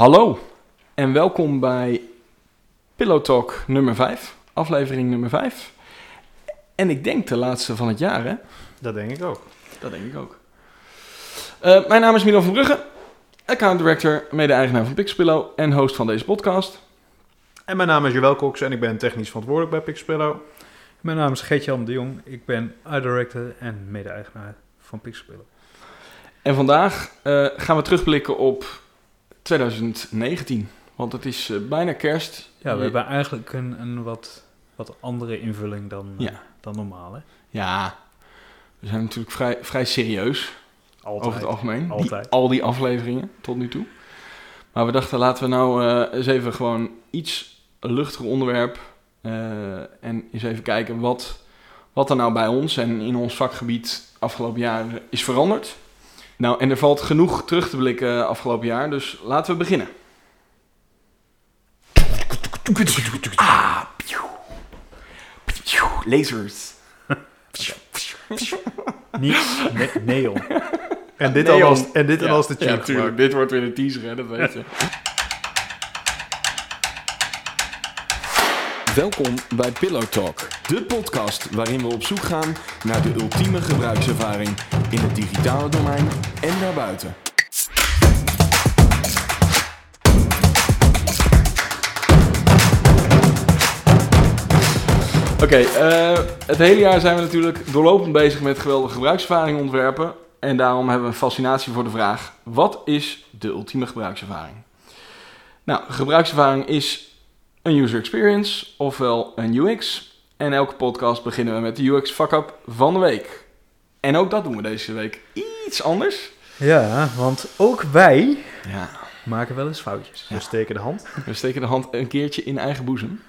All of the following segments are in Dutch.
Hallo en welkom bij Pillow Talk nummer 5, aflevering nummer 5. En ik denk de laatste van het jaar, hè? Dat denk ik ook. Dat denk ik ook. Uh, mijn naam is Milo van Brugge, account director, mede-eigenaar van Pixpillow en host van deze podcast. En mijn naam is Joël Cox en ik ben technisch verantwoordelijk bij Pixpillow. Mijn naam is Geert-Jan de Jong, ik ben art director en mede-eigenaar van Pixpillow. En vandaag uh, gaan we terugblikken op 2019. Want het is uh, bijna kerst. Ja, we hebben eigenlijk een, een wat, wat andere invulling dan, Ja. dan normaal. Hè? Ja, we zijn natuurlijk vrij, vrij serieus Altijd. over het algemeen. Die- Altijd. al die afleveringen tot nu toe. Maar we dachten, laten we nou eh, eens even gewoon iets luchtiger onderwerp. eh, en eens even kijken wat, wat er nou bij ons en in ons vakgebied afgelopen jaar is veranderd. Nou, en er valt genoeg terug te blikken afgelopen jaar, dus laten we beginnen. Ah, lasers. Niet ne neon. En dit, Nee, al als, en dit Ja, al als de Ja, tune. tuurlijk. Dit wordt weer een teaser, hè, dat weet je. Welkom bij Pillow Talk, de podcast waarin we op zoek gaan naar de ultieme gebruikservaring in het digitale domein en daarbuiten. Oké, eh, het hele jaar zijn we natuurlijk doorlopend bezig met geweldige gebruikservaring ontwerpen. En daarom hebben we een fascinatie voor de vraag: wat is de ultieme gebruikservaring? Nou, gebruikservaring is een user experience, ofwel een UX. En elke podcast beginnen we met de UX fuck-up van de week. En ook dat doen we deze week iets anders. Ja, want ook wij Ja, maken wel eens foutjes. We steken de hand. we steken de hand een keertje in eigen boezem.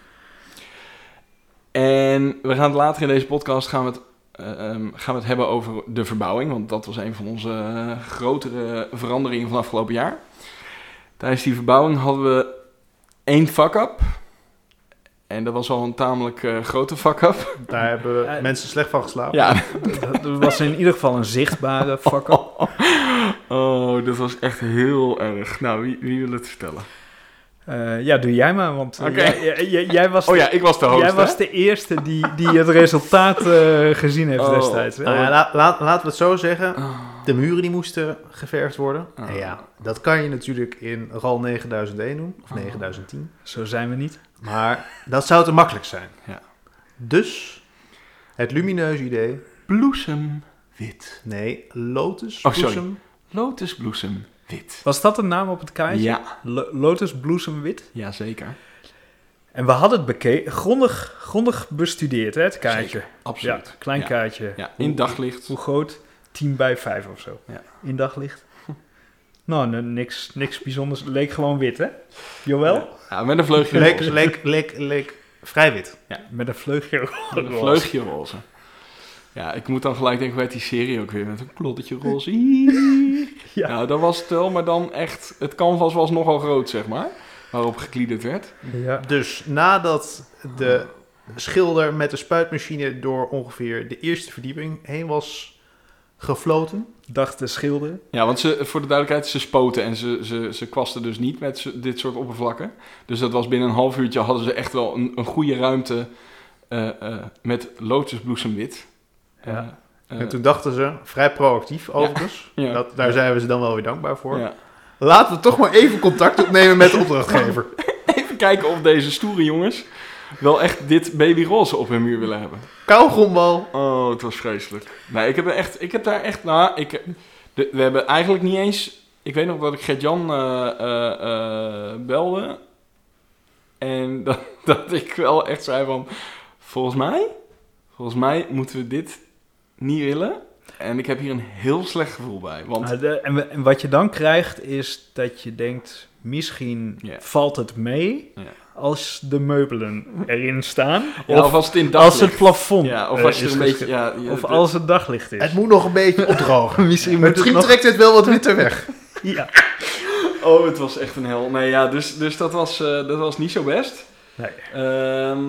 En we gaan het later in deze podcast gaan we het, eh, ehm, gaan we het hebben over de verbouwing. Want dat was een van onze eh, grotere veranderingen van afgelopen jaar. Tijdens die verbouwing hadden we één fuck-up. En dat was al een tamelijk eh, grote fuck-up. Daar hebben Eh, mensen slecht van geslapen. Ja, Dat was in ieder geval een zichtbare fuck-up. oh, dat was echt heel erg. Nou, wie, wie wil het vertellen? Eh, ja, doe jij maar, want Oké. jij, jij- jij- jij was, Oh ja, ik was de host, jij was de eerste die, die het resultaat eh, gezien heeft Oh. destijds. hè? Nou ja, la- la- laten we het zo zeggen. De muren die moesten geverfd worden. Oh. En ja, dat kan je natuurlijk in RAL 9001 doen. Of 9010. Zo zijn we niet. Maar dat zou te makkelijk zijn. Ja. Dus het lumineuze idee. Bloesemwit. Nee, Lotus. Oh, sorry. bloesem. Lotusbloesemwit. Was dat de naam op het kaartje? Ja, Lo- Lotus bloesemwit. ja, zeker. En we hadden het grondig, grondig bestudeerd, hè, het kaartje. Zeker, absoluut. Ja, klein Ja. kaartje. Ja, Hoe- in daglicht. Hoe groot? 10 bij 5 of zo. Ja. In daglicht. nou, nee, niks, niks bijzonders. Leek gewoon wit, hè? Jawel? Ja, met een vleugje Leek, roze. leek, leek, leek vrij wit. Met een vleugje. Met een vleugje roze. Ja, ik moet dan gelijk denken, hoe heet die serie ook weer? Met een kloddetje roze. Ja. Nou, dat was het wel, maar dan echt... Het canvas was nogal groot, zeg maar. Waarop gekliederd werd. Ja. Dus nadat de schilder met de spuitmachine door ongeveer de eerste verdieping heen was gefloten. Dacht de schilder. Ja, want ze, voor de duidelijkheid, ze spoten en ze, ze, ze kwasten dus niet met dit soort oppervlakken. Dus dat was binnen een half uurtje hadden ze echt wel een, een goede ruimte eh, eh, met lotusbloesemwit. Ja. Eh, en toen dachten ze, vrij proactief overigens, ja. dat, daar zijn we ze dan wel weer dankbaar voor. ja. Laten we toch maar even contact opnemen met de opdrachtgever. Even kijken of deze stoere jongens wel echt dit babyroze op hun muur willen hebben. Kauwgombal. Oh, het was vreselijk. Nee, ik heb, er echt, ik heb daar echt... Nou, ik, de- we hebben eigenlijk niet eens... Ik weet nog dat ik Gert-Jan eh, eh, eh, belde. En dat, dat ik wel echt zei van... Volgens mij... Volgens mij moeten we dit niet willen. En ik heb hier een heel slecht gevoel bij. Want de- en, wat je dan krijgt is dat je denkt, misschien valt het mee Ja. Als de meubelen erin staan. ja, of, of als het in als het plafond Ja, of als er een beetje... Ja, je- Of als het daglicht is. Het moet nog een beetje opdrogen. Misschien moet het Misschien nog... trekt het wel wat witter weg. Ja. Oh, het was echt een hel. Nee, ja, dus, dus dat, was, eh, dat was niet zo best. Nee. Ehm,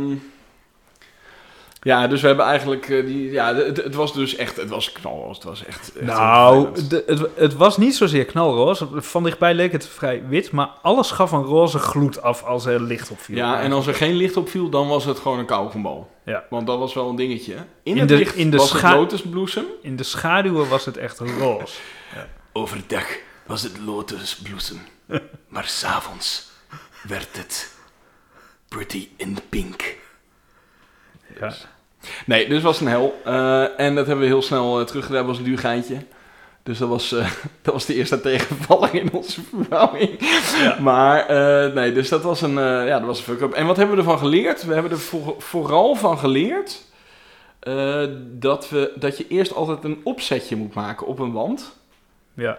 Ja, dus we hebben eigenlijk eh, die. Ja, het, het was dus echt. Het was knalroos. Het was echt. echt Nou, de- het, het was niet zozeer knalroze. Van dichtbij leek het vrij wit, maar alles gaf een roze gloed af als er licht op viel. Ja, en als er geen licht op viel, dan was het gewoon een kauwgombal. Ja. Want dat was wel een dingetje. In, In het de- licht in de was het lotusbloesem. In de schaduwen was het echt roze. Overdag was het lotusbloesem. maar s'avonds werd het pretty in pink. Ja. Nee, dus was een hel. Eh, en dat hebben we heel snel uh, teruggedaan. Dat was een duur geintje. Dus dat was, eh, dat was de eerste tegenvalling in onze verbouwing. Ja. Maar nee, dus dat was een, ja, dat was een fuck-up. En wat hebben we ervan geleerd? We hebben er voor- vooral van geleerd dat, we, dat je eerst altijd een opzetje moet maken op een wand. Ja.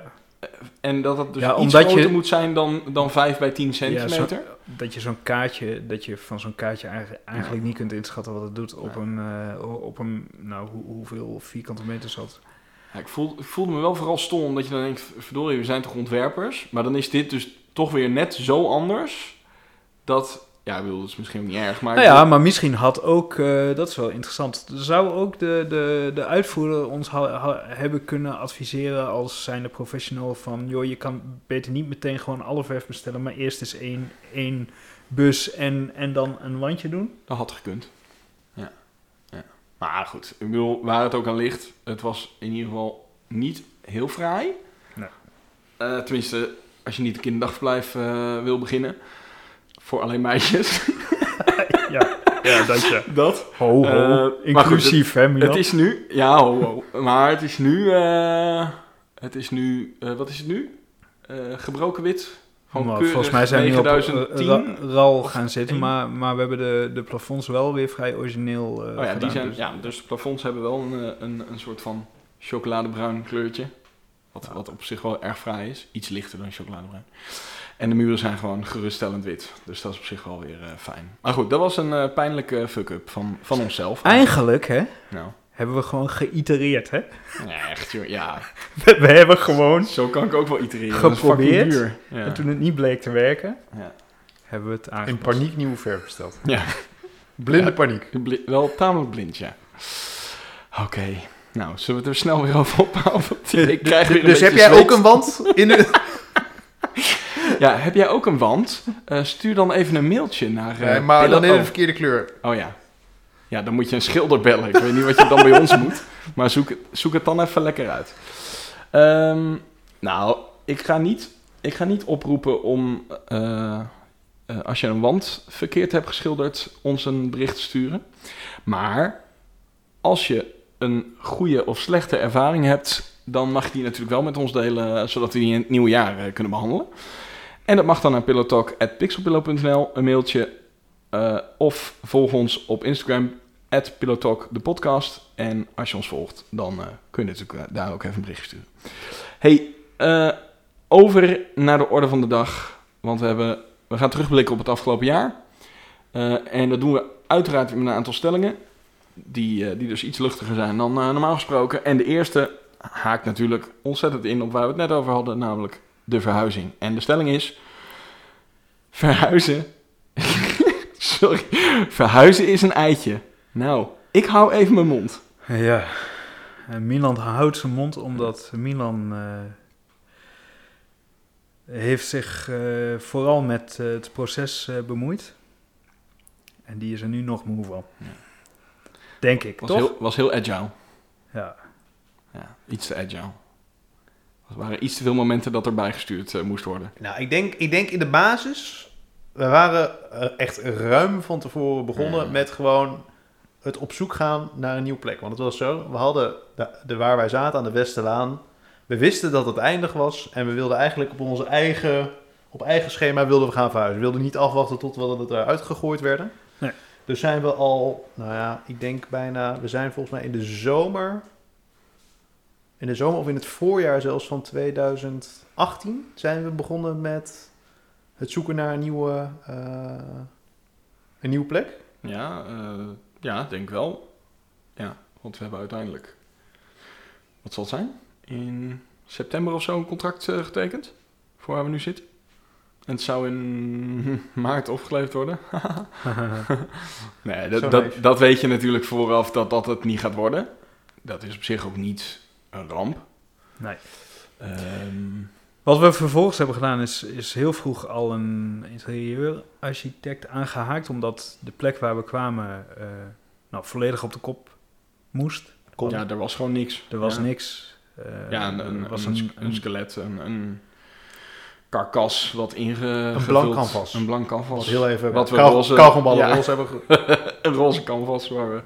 En dat het dus Ja, iets je- groter moet zijn dan, dan 5 bij 10 Ja, centimeter. zo- dat je zo'n kaartje, dat je van zo'n kaartje eigenlijk, eigenlijk niet kunt inschatten wat het doet op een, eh, op een, nou, hoe, hoeveel vierkante meters dat. Ja, ik, voel, ik voelde me wel vooral stom, omdat je dan denkt, verdorie, we zijn toch ontwerpers? Maar dan is dit dus toch weer net zo anders, dat, ja, ik bedoel, dat is misschien ook niet erg, maar... Nou ja, maar misschien had ook, eh, dat is wel interessant, zou ook de, de, de uitvoerder ons ha- ha- hebben kunnen adviseren als zijnde professional van, joh, je kan beter niet meteen gewoon alle verf bestellen, maar eerst eens één, één bus en, en dan een wandje doen. Dat had gekund. Ja. ja. Maar goed, ik bedoel, waar het ook aan ligt, het was in ieder geval niet heel fraai. Nee. Eh, tenminste, als je niet een kinderdagverblijf eh, wil beginnen. Voor alleen meisjes. Ja, ja dat je. Dat. Ho, ho. Eh, goed, Inclusief, hè, Milan? Het is nu, ja, ho, ho. Maar het is nu, eh, het is nu, eh, wat is het nu? Gebroken wit. Gewoon keurig volgens mij zijn we nu op 9010. ra- RAL gaan zitten, 1. maar, maar we hebben de, de plafonds wel weer vrij origineel Oh ja, die zijn, dus- ja, dus de plafonds hebben wel een, een, een soort van chocoladebruin kleurtje. Wat, wat op zich wel erg fraai is. Iets lichter dan chocoladebruin. En de muren zijn gewoon geruststellend wit. Dus dat is op zich wel weer eh, fijn. Maar goed, dat was een eh, pijnlijke fuck-up van, van onszelf. Eigenlijk, hè, Nou, hebben we gewoon geïtereerd, hè? nee, echt joh. Ja, We, we hebben gewoon, zo kan ik ook wel itereren. Geprobeerd. Ja. en toen het niet bleek te werken, Ja. hebben we het In aangepast. paniek nieuwe verf besteld. ja. Blinde Ja. paniek. Wel tamelijk blind, ja. Oké. Nou, zullen we het er snel weer over ophouden? Ik krijg weer een Dus heb jij zweet. ook een wand in de... Ja, heb jij ook een wand? Eh, stuur dan even een mailtje naar... eh, Nee, maar dan in de oh. verkeerde kleur. Oh ja. Ja, dan moet je een schilder bellen. Ik weet niet wat je dan bij ons moet. Maar zoek het, zoek het dan even lekker uit. Ehm, nou, ik ga niet, ik ga niet oproepen om... eh, eh, als je een wand verkeerd hebt geschilderd, ons een bericht te sturen. Maar als je een goede of slechte ervaring hebt... dan mag je die natuurlijk wel met ons delen... eh, zodat we die in het nieuwe jaar eh, kunnen behandelen. En dat mag dan naar pillowtalk.pixelpillow.nl, een mailtje eh, of volg ons op Instagram, @pillowtalk de podcast. En als je ons volgt, dan eh, kun je natuurlijk eh, daar ook even een bericht sturen. Hey, over naar de orde van de dag. Want we, hebben, we gaan terugblikken op het afgelopen jaar. En dat doen we uiteraard met een aantal stellingen. Die, die dus iets luchtiger zijn dan normaal gesproken. En de eerste haakt natuurlijk ontzettend in op waar we het net over hadden, namelijk de verhuizing. En de stelling is: verhuizen Sorry. Verhuizen is een eitje. Nou, ik hou even mijn mond. Ja, en Milan houdt zijn mond omdat Milan eh, heeft zich eh, vooral met eh, het proces bemoeid. En die is er nu nog moe van. Ja. Denk ik, Was toch? heel, was heel agile. Ja. Ja, iets te agile. Er waren iets te veel momenten dat er bijgestuurd eh, moest worden. Nou, ik denk, ik denk in de basis... We waren eh, echt ruim van tevoren begonnen Mm. met gewoon het op zoek gaan naar een nieuwe plek. Want het was zo, we hadden de, de waar wij zaten aan de Westerlaan. We wisten dat het eindig was en we wilden eigenlijk op onze eigen, op eigen schema wilden we gaan verhuizen. We wilden niet afwachten tot we het eruit gegooid werden. Nee. Dus zijn we al, nou ja, ik denk bijna, we zijn volgens mij in de zomer, in de zomer of in het voorjaar zelfs van 2018 zijn we begonnen met het zoeken naar een nieuwe, eh, een nieuwe plek. Ja, eh, ja, denk wel. Ja, want we hebben uiteindelijk... Wat zal het zijn? In september of zo een contract eh, getekend? Voor waar we nu zitten? En het zou in maart opgeleverd worden. nee, dat, dat, dat weet je natuurlijk vooraf dat dat het niet gaat worden. Dat is op zich ook niet een ramp. Nee. Ehm, Wat we vervolgens hebben gedaan is, is heel vroeg al een interieurarchitect aangehaakt, omdat de plek waar we kwamen eh, nou, volledig op de kop moest. Kon. ja, er was gewoon niks. Er was ja. niks. eh, Ja, een, er een, was een, een, een skelet, een, een karkas wat ingevuld. Een blank canvas. Een blank canvas. Wat heel even Wat we kou- roze- kauwgomballen ja. roze hebben een roze canvas waar we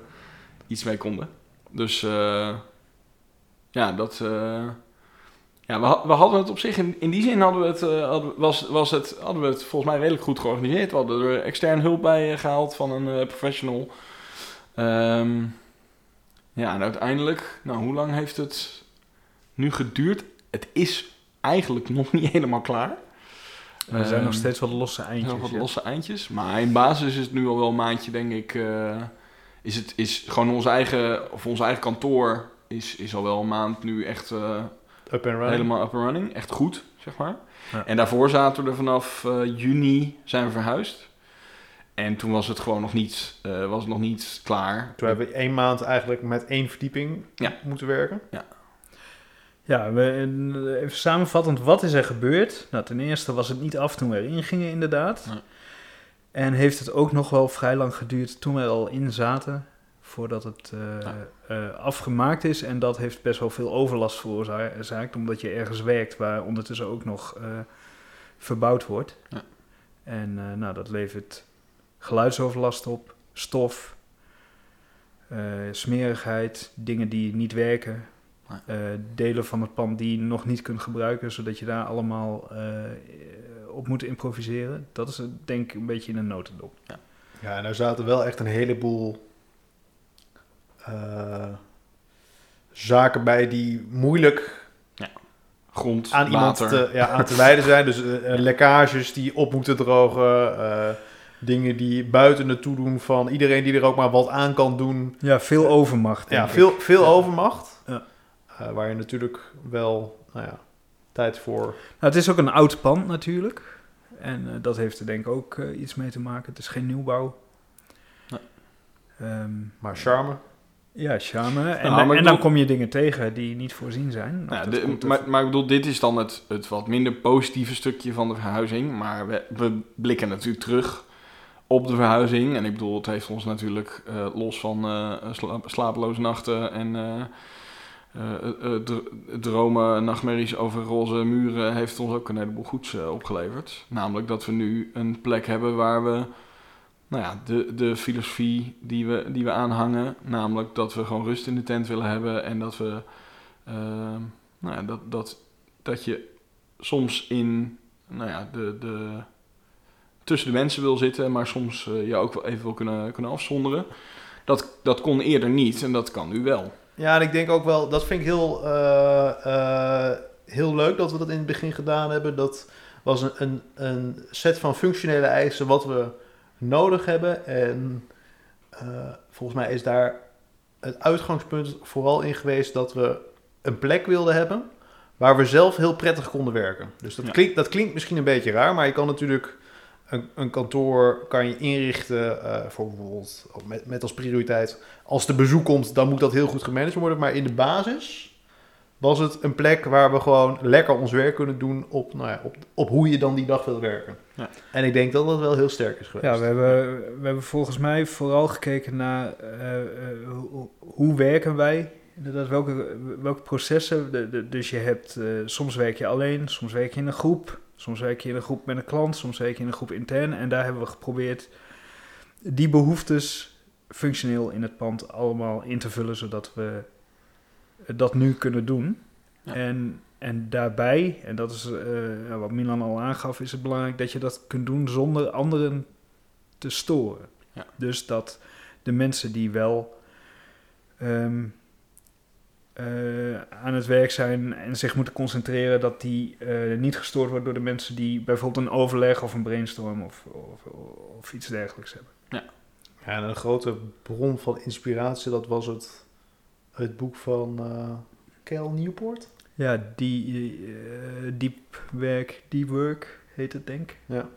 iets mee konden. Dus eh, ja, dat. eh, ja, we, we hadden het op zich in, in die zin hadden we het, eh, hadden, was, was het, hadden we het volgens mij redelijk goed georganiseerd. We hadden er extern hulp bij eh, gehaald van een professional. Ehm, ja, en uiteindelijk, nou, hoe lang heeft het nu geduurd? Het is eigenlijk nog niet helemaal klaar. er zijn nog Ehm, steeds wat losse eindjes. nog wat ja. losse eindjes. Maar in basis is het nu al wel een maandje, denk ik. is het is gewoon onze eigen, of ons eigen kantoor is, is al wel een maand nu echt eh, up and running. helemaal up and running. Echt goed, zeg maar. Ja. En daarvoor zaten we er vanaf eh, juni zijn we verhuisd. En toen was het gewoon nog niet, eh, was het nog niet klaar. Toen hebben we één maand eigenlijk met één verdieping Ja. moeten werken. Ja, we, eh, even samenvattend, wat is er gebeurd? Nou, ten eerste was het niet af toen we erin gingen, inderdaad. Nee. En heeft het ook nog wel vrij lang geduurd toen we er al in zaten, voordat het eh, Ja. eh, afgemaakt is. En dat heeft best wel veel overlast veroorzaakt, omdat je ergens werkt waar ondertussen ook nog eh, verbouwd wordt. Ja. En eh, nou, dat levert geluidsoverlast op, stof, eh, smerigheid, dingen die niet werken. Eh, delen van het pand die je nog niet kunt gebruiken, zodat je daar allemaal eh, op moet improviseren. Dat is het, denk ik een beetje in een notendop. Ja, en daar zaten wel echt een heleboel eh, zaken bij die moeilijk Grond, aan iemand te, ja, aan te wijden zijn. Dus eh, lekkages die op moeten drogen. eh, dingen die buiten het toedoen van iedereen die er ook maar wat aan kan doen. Ja, veel overmacht. Ja, ik. veel, veel overmacht. Ja. Eh, waar je natuurlijk wel nou ja, tijd voor... Nou, het is ook een oud pand natuurlijk. En dat heeft er denk ik ook iets mee te maken. Het is geen nieuwbouw. Nee. Ehm, Maar charme. Ja, charme. En, Nou, en dan kom je dingen tegen die niet voorzien zijn. Nou, dat de- komt maar, maar ik bedoel, dit is dan het, het wat minder positieve stukje van de verhuizing. Maar we, we blikken natuurlijk terug op de verhuizing. En ik bedoel, het heeft ons natuurlijk eh, los van sla- slapeloze nachten en eh, dr- dromen, nachtmerries over roze muren, heeft ons ook een heleboel goeds opgeleverd. Namelijk dat we nu een plek hebben waar we nou ja, de, de filosofie die we, die we aanhangen, namelijk dat we gewoon rust in de tent willen hebben en dat we Ehm, nou ja, dat, dat, dat je soms in nou ja, de, de, tussen de mensen wil zitten, maar soms eh, je ook wel even wil kunnen, kunnen afzonderen. Dat, dat kon eerder niet en dat kan nu wel. Ja, en ik denk ook wel, dat vind ik heel, eh, eh, heel leuk dat we dat in het begin gedaan hebben. Dat was een, een, een set van functionele eisen wat we nodig hebben. En eh, volgens mij is daar het uitgangspunt vooral in geweest dat we een plek wilden hebben waar we zelf heel prettig konden werken. Dus dat, Ja. klinkt, dat klinkt misschien een beetje raar, maar je kan natuurlijk een, een kantoor kan je inrichten voor bijvoorbeeld met, met als prioriteit als de bezoek komt, dan moet dat heel goed gemanaged worden. Maar in de basis was het een plek waar we gewoon lekker ons werk kunnen doen op, nou ja, op, op hoe je dan die dag wil werken. Ja. En ik denk dat dat wel heel sterk is geweest. Ja, we hebben, we hebben volgens mij vooral gekeken naar eh, eh, hoe, hoe werken wij. Inderdaad, welke, welke processen. De, de- dus je hebt, eh, soms werk je alleen, soms werk je in een groep. Soms werk je in een groep met een klant, soms werk je in een groep intern. En daar hebben we geprobeerd die behoeftes functioneel in het pand allemaal in te vullen, zodat we dat nu kunnen doen. Ja. En, en daarbij, en dat is eh, ja, wat Milan al aangaf, is het belangrijk dat je dat kunt doen zonder anderen te storen. Ja. Dus dat de mensen die wel ehm, eh, aan het werk zijn en zich moeten concentreren, dat die eh, niet gestoord wordt door de mensen die bijvoorbeeld een overleg of een brainstorm of, of, of iets dergelijks hebben. Ja, en een grote bron van inspiratie, dat was het, het boek van eh Cal Newport. Ja, die eh, diep werk, deep work heet het denk ik. Ja.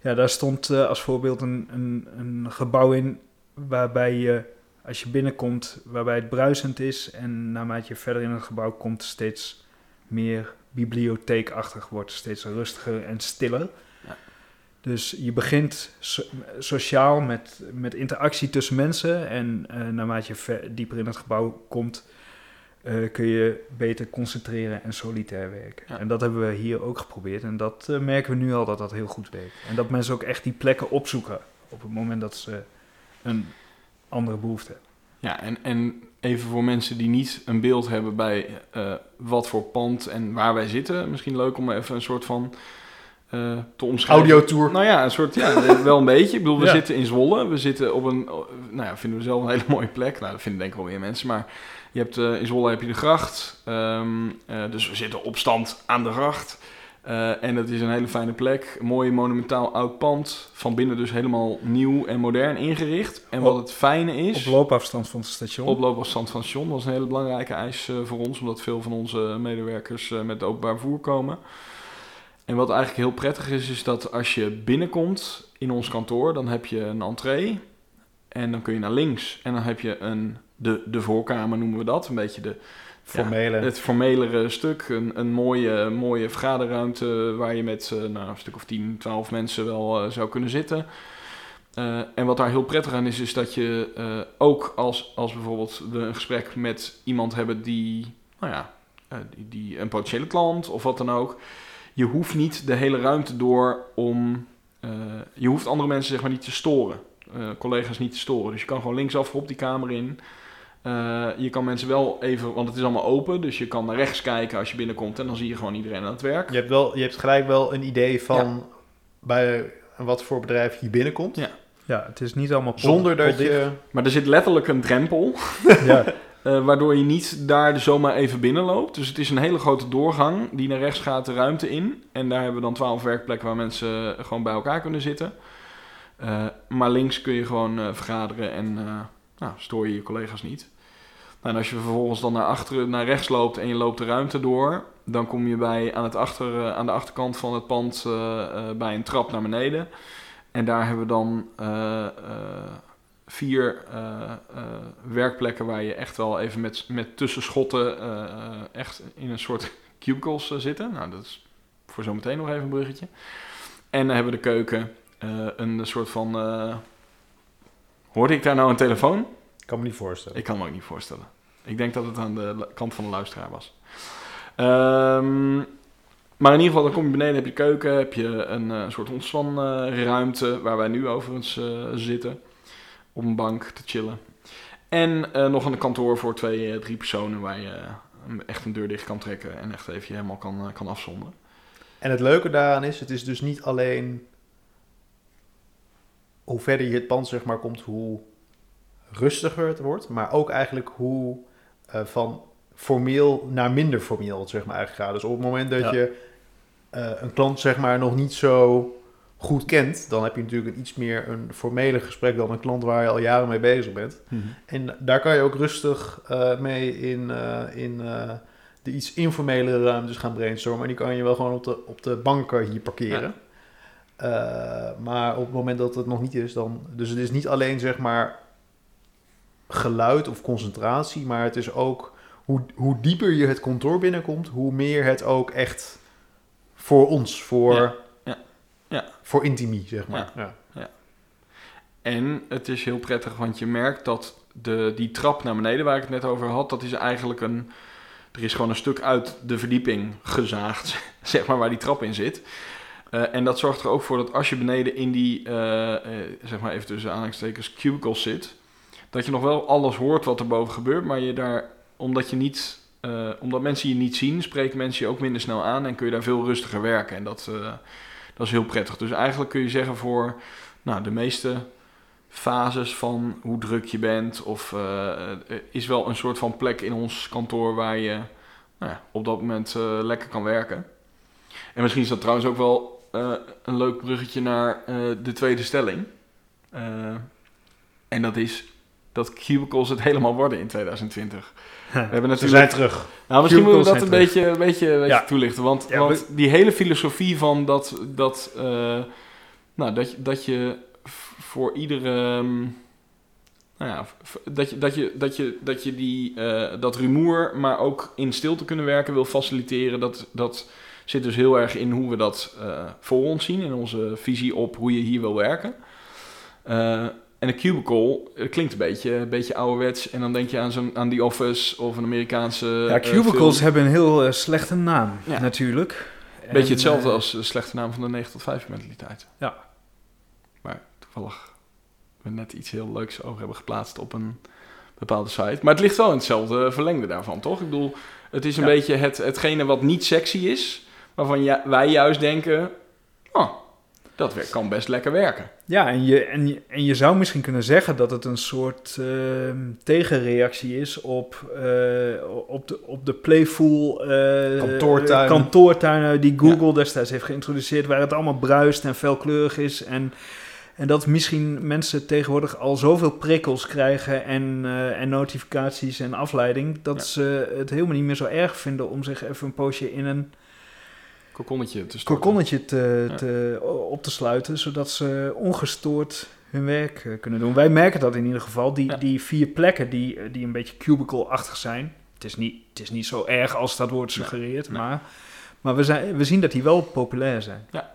Ja, daar stond eh, als voorbeeld een, een, een gebouw in waarbij je, als je binnenkomt, waarbij het bruisend is en naarmate je verder in het gebouw komt, steeds meer bibliotheekachtig wordt, steeds rustiger en stiller. Dus je begint so- sociaal met, met interactie tussen mensen en eh, naarmate je ver- dieper in het gebouw komt, eh, kun je beter concentreren en solitair werken. Ja. En dat hebben we hier ook geprobeerd. En dat eh, merken we nu al dat dat heel goed werkt. En dat mensen ook echt die plekken opzoeken op het moment dat ze een andere behoefte hebben. Ja, en, en even voor mensen die niet een beeld hebben bij wat voor pand en waar wij zitten. Misschien leuk om even een soort van eh, te omschrijven. Audiotour. Nou ja, een soort, ja, wel een beetje. Ik bedoel, we Ja. zitten in Zwolle. We zitten op een, nou ja, vinden we zelf een hele mooie plek. Nou, dat vinden denk ik wel meer mensen. Maar je hebt, eh, in Zwolle heb je de gracht. Ehm, eh, dus we zitten op stand aan de gracht. Eh, en dat is een hele fijne plek. Een mooi monumentaal oud pand. Van binnen dus helemaal nieuw en modern ingericht. En wat het fijne is... Op loopafstand van het station. Op loopafstand van het station. Dat is een hele belangrijke eis eh, voor ons, omdat veel van onze medewerkers eh, met openbaar vervoer komen. En wat eigenlijk heel prettig is, is dat als je binnenkomt in ons kantoor, dan heb je een entree. En dan kun je naar links. En dan heb je een, de, de voorkamer, noemen we dat. Een beetje de, Formele. het formelere stuk. Een, een mooie, mooie vergaderruimte waar je met eh, nou, een stuk of 10, 12 mensen wel eh, zou kunnen zitten. Eh, en wat daar heel prettig aan is, is dat je ook als, als bijvoorbeeld we een gesprek met iemand hebben die, nou ja, die, die een potentiële klant of wat dan ook. Je hoeft niet de hele ruimte door om, eh, je hoeft andere mensen zeg maar niet te storen. eh, collega's niet te storen. Dus je kan gewoon linksaf op die kamer in. Eh, je kan mensen wel even, want het is allemaal open, dus je kan naar rechts kijken als je binnenkomt en dan zie je gewoon iedereen aan het werk. Je hebt, wel, je hebt gelijk wel een idee van bij wat voor bedrijf je binnenkomt. Ja. Ja, het is niet allemaal pot- Zonder dat je... Maar er zit letterlijk een drempel, Ja, eh, waardoor je niet daar zomaar even binnenloopt. Dus het is een hele grote doorgang die naar rechts gaat de ruimte in. En daar hebben we dan twaalf werkplekken waar mensen eh, gewoon bij elkaar kunnen zitten. Eh, maar links kun je gewoon vergaderen en nou, stoor je je collega's niet. Nou, en als je vervolgens dan naar, achteren, naar rechts loopt en je loopt de ruimte door, dan kom je bij, aan, het achter, aan de achterkant van het pand bij een trap naar beneden. En daar hebben we dan vier eh, eh, werkplekken waar je echt wel even met, met tussenschotten eh, echt in een soort cubicles zitten. Nou, dat is voor zometeen nog even een bruggetje. En dan hebben we de keuken, een soort van... hoorde ik daar nou een telefoon? Ik kan me niet voorstellen. Ik kan me ook niet voorstellen. Ik denk dat het aan de kant van de luisteraar was. Ehm, maar in ieder geval, dan kom je beneden, heb je keuken, heb je een soort ontspanruimte, waar wij nu overigens eh, zitten, op een bank te chillen. En eh, nog een kantoor voor twee, eh, drie personen, waar je eh, echt een deur dicht kan trekken en echt even helemaal kan, kan afzonderen. En het leuke daaraan is, het is dus niet alleen hoe verder je het pand zeg maar komt, hoe rustiger het wordt, maar ook eigenlijk hoe van formeel naar minder formeel het zeg maar eigenlijk gaat. Dus op het moment dat Ja. je een klant zeg maar nog niet zo goed kent, dan heb je natuurlijk een iets meer een formele gesprek dan een klant waar je al jaren mee bezig bent. En daar kan je ook rustig eh, mee in, eh, in eh, de iets informelere ruimtes gaan brainstormen. En die kan je wel gewoon op de, op de banken hier parkeren. Maar op het moment dat het nog niet is, dan... Dus het is niet alleen zeg maar geluid of concentratie, maar het is ook hoe, hoe dieper je het kantoor binnenkomt, hoe meer het ook echt voor ons, voor, Ja, ja, ja. voor intimie, zeg maar. Ja. En het is heel prettig, want je merkt dat de, die trap naar beneden waar ik het net over had, dat is eigenlijk een. Er is gewoon een stuk uit de verdieping gezaagd, zeg maar, waar die trap in zit. Eh, en dat zorgt er ook voor dat als je beneden in die, eh, eh, zeg maar even tussen aanhalingstekens, cubicles zit, dat je nog wel alles hoort wat er boven gebeurt, maar je daar, omdat je niet, eh, omdat mensen je niet zien, spreken mensen je ook minder snel aan en kun je daar veel rustiger werken. En dat, eh, dat is heel prettig. Dus eigenlijk kun je zeggen voor, nou, de meeste fases van hoe druk je bent. Of er is wel een soort van plek in ons kantoor waar je nou ja, op dat moment eh, lekker kan werken. En misschien is dat trouwens ook wel een leuk bruggetje naar de tweede stelling. En dat is, dat cubicles het helemaal worden in 2020. We hebben Ze zijn terug. nou, misschien moeten we dat een beetje, een beetje, een beetje Ja. toelichten. Want, Ja, want die hele filosofie van dat, dat, eh, nou, dat, je- dat je voor iedere. ehm, nou ja, dat je, dat je, dat je, dat, je die, eh, dat rumoer, maar ook in stilte kunnen werken, wil faciliteren. Dat, dat zit dus heel erg in hoe we dat eh, voor ons zien, in onze visie op hoe je hier wil werken. En een cubicle eh, klinkt een beetje, een beetje ouderwets. En dan denk je aan, zo'n, aan The Office of een Amerikaanse. Ja, eh, cubicles hebben een heel eh, slechte naam, Ja. natuurlijk. Beetje En, hetzelfde als de slechte naam van de 9 tot 5 mentaliteit. Ja. Maar toevallig we net iets heel leuks over hebben geplaatst op een bepaalde site. Maar het ligt wel in hetzelfde verlengde daarvan, toch? Ik bedoel, het is een Ja. beetje het, hetgene wat niet sexy is, waarvan ja, wij juist denken, oh, dat kan best lekker werken. Ja, en je, en, je, en je zou misschien kunnen zeggen dat het een soort ehm, tegenreactie is op, eh, op, de, op de playful eh, Kantoortuinen. kantoortuinen die Google destijds heeft geïntroduceerd, waar het allemaal bruist en felkleurig is. En, en dat misschien mensen tegenwoordig al zoveel prikkels krijgen en, eh, en notificaties en afleiding, dat Ja. ze het helemaal niet meer zo erg vinden om zich even een poosje in een Kokonnetje te kokonnetje te, Ja. te, op te sluiten, zodat ze ongestoord hun werk eh, kunnen doen. Wij merken dat in ieder geval. Die, Ja. die vier plekken die, eh, die een beetje cubicle-achtig zijn. Het is, niet, het is niet zo erg als dat wordt Nee. suggereerd, Nee. maar, maar we, zijn, we zien dat die wel populair zijn. Ja.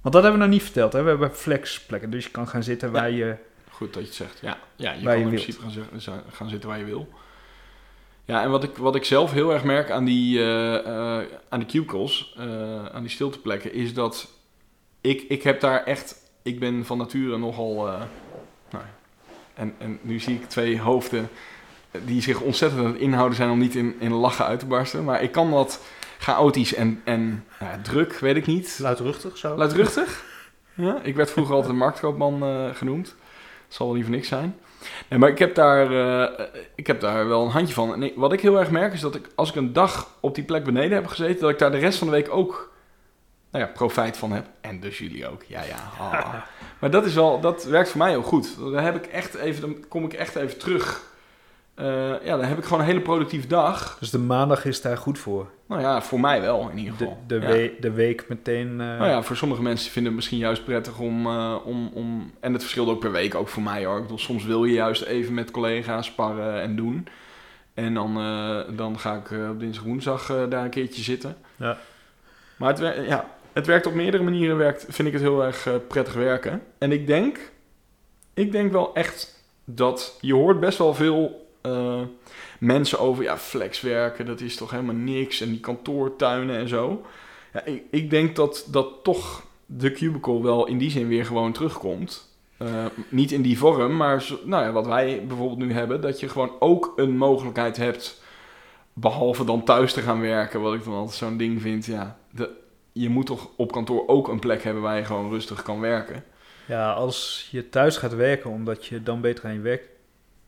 Want dat hebben we nog niet verteld. Hè? We hebben flexplekken, dus je kan gaan zitten waar je... Goed dat je het zegt. Ja, ja je kan je in wilt. principe gaan zitten waar je wil. Ja, en wat ik, wat ik zelf heel erg merk aan die, eh, eh, aan die cubicles, eh, aan die stilteplekken, is dat ik, ik heb daar echt, ik ben van nature nogal, nou, en, en nu zie ik twee hoofden die zich ontzettend aan het inhouden zijn om niet in, in lachen uit te barsten, maar ik kan wat chaotisch en, en nou ja, druk, weet ik niet, Luidruchtig zo. Luidruchtig? Ja, ik werd vroeger altijd een marktkoopman genoemd. Zal wel liever niks zijn. Nee, maar ik heb, daar, eh, ik heb daar wel een handje van. En ik- wat ik heel erg merk is dat ik, als ik een dag op die plek beneden heb gezeten, dat ik daar de rest van de week ook nou ja, profijt van heb. En dus jullie ook. Ja, ja. ah. Maar dat, is wel, dat werkt voor mij heel goed. Dan, heb ik echt even, dan kom ik echt even terug. Eh, ja, dan heb ik gewoon een hele productieve dag. Dus de maandag is daar goed voor. Nou ja, voor mij wel in ieder De, geval. de, Ja. we- de week meteen... eh, Nou ja, voor sommige mensen vinden het misschien juist prettig om, eh, om, om... En het verschilt ook per week, ook voor mij hoor. Ik bedoel, soms wil je juist even met collega's sparren en doen. En dan, dan ga ik op dinsdag woensdag daar een keertje zitten. Ja. Maar het, wer- ja, het werkt op meerdere manieren, werkt, vind ik het heel erg prettig werken. En ik denk, ik denk wel echt dat je hoort best wel veel eh, mensen over, ja, flexwerken, dat is toch helemaal niks. En die kantoortuinen en zo. Ja, ik, ik denk dat, dat toch de cubicle wel in die zin weer gewoon terugkomt. Eh, niet in die vorm, maar nou ja, wat wij bijvoorbeeld nu hebben, dat je gewoon ook een mogelijkheid hebt, behalve dan thuis te gaan werken, wat ik dan altijd zo'n ding vind. Ja, de, je moet toch op kantoor ook een plek hebben waar je gewoon rustig kan werken. Ja, als je thuis gaat werken omdat je dan beter aan je werk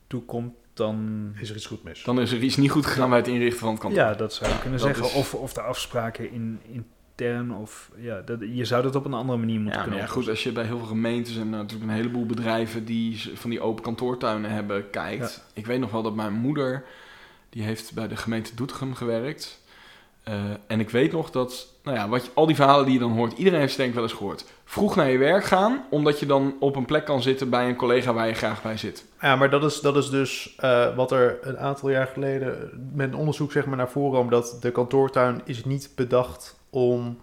toekomt, dan... Is er iets goed mis? Dan is er iets niet goed gegaan bij het inrichten van het kantoor. Ja, dat zou je kunnen Dat zeggen. is- Of, of de afspraken in, intern, of ja, dat, je zou dat op een andere manier moeten Ja, kunnen ja, goed, als je bij heel veel gemeentes en natuurlijk een heleboel bedrijven die van die open kantoortuinen hebben, kijkt. Ik weet nog wel dat mijn moeder, die heeft bij de gemeente Doetinchem gewerkt. Eh, en ik weet nog dat, nou ja, wat je, al die verhalen die je dan hoort, iedereen heeft denk ik wel eens gehoord. Vroeg naar je werk gaan, omdat je dan op een plek kan zitten bij een collega waar je graag bij zit. Ja, maar dat is, dat is dus eh, wat er een aantal jaar geleden met een onderzoek zeg maar, naar voren kwam. Dat de kantoortuin is niet bedacht om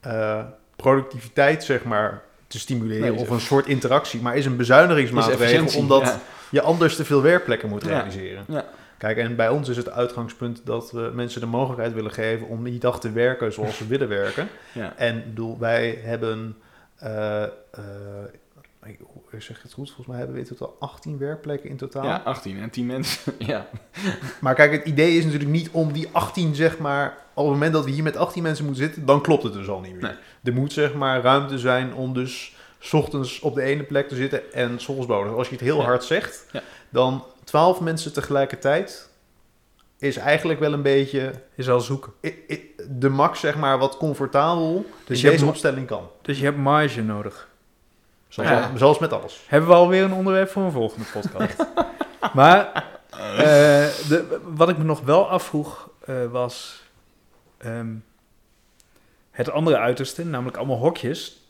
eh, productiviteit zeg maar, te stimuleren Nee, of een soort interactie. Maar is een bezuinigingsmaatregel omdat ja. je anders te veel werkplekken moet Ja. realiseren. Ja. Kijk, en bij ons is het uitgangspunt dat we mensen de mogelijkheid willen geven om die dag te werken zoals ze willen werken. Ja. En bedoel, wij hebben, eh, eh, ik hoe zeg het goed, volgens mij hebben we in totaal 18 werkplekken in totaal. ja, 18 en 10 mensen. ja. Maar kijk, het idee is natuurlijk niet om die 18, zeg maar, op het moment dat we hier met 18 mensen moeten zitten, dan klopt het dus al niet meer. Nee. Er moet zeg maar ruimte zijn om dus 's ochtends op de ene plek te zitten en 's ochtends boven. Als je het heel Ja. hard zegt, Ja. dan 12 mensen tegelijkertijd is eigenlijk wel een beetje Is al zoeken. i- i- de max, zeg maar, wat comfortabel Dus in je deze opstelling kan. Dus je hebt marge nodig. Zoals, Ja. zoals met alles. Hebben we alweer een onderwerp voor een volgende podcast? Maar eh, de, wat ik me nog wel afvroeg eh, was ehm, het andere uiterste, namelijk allemaal hokjes.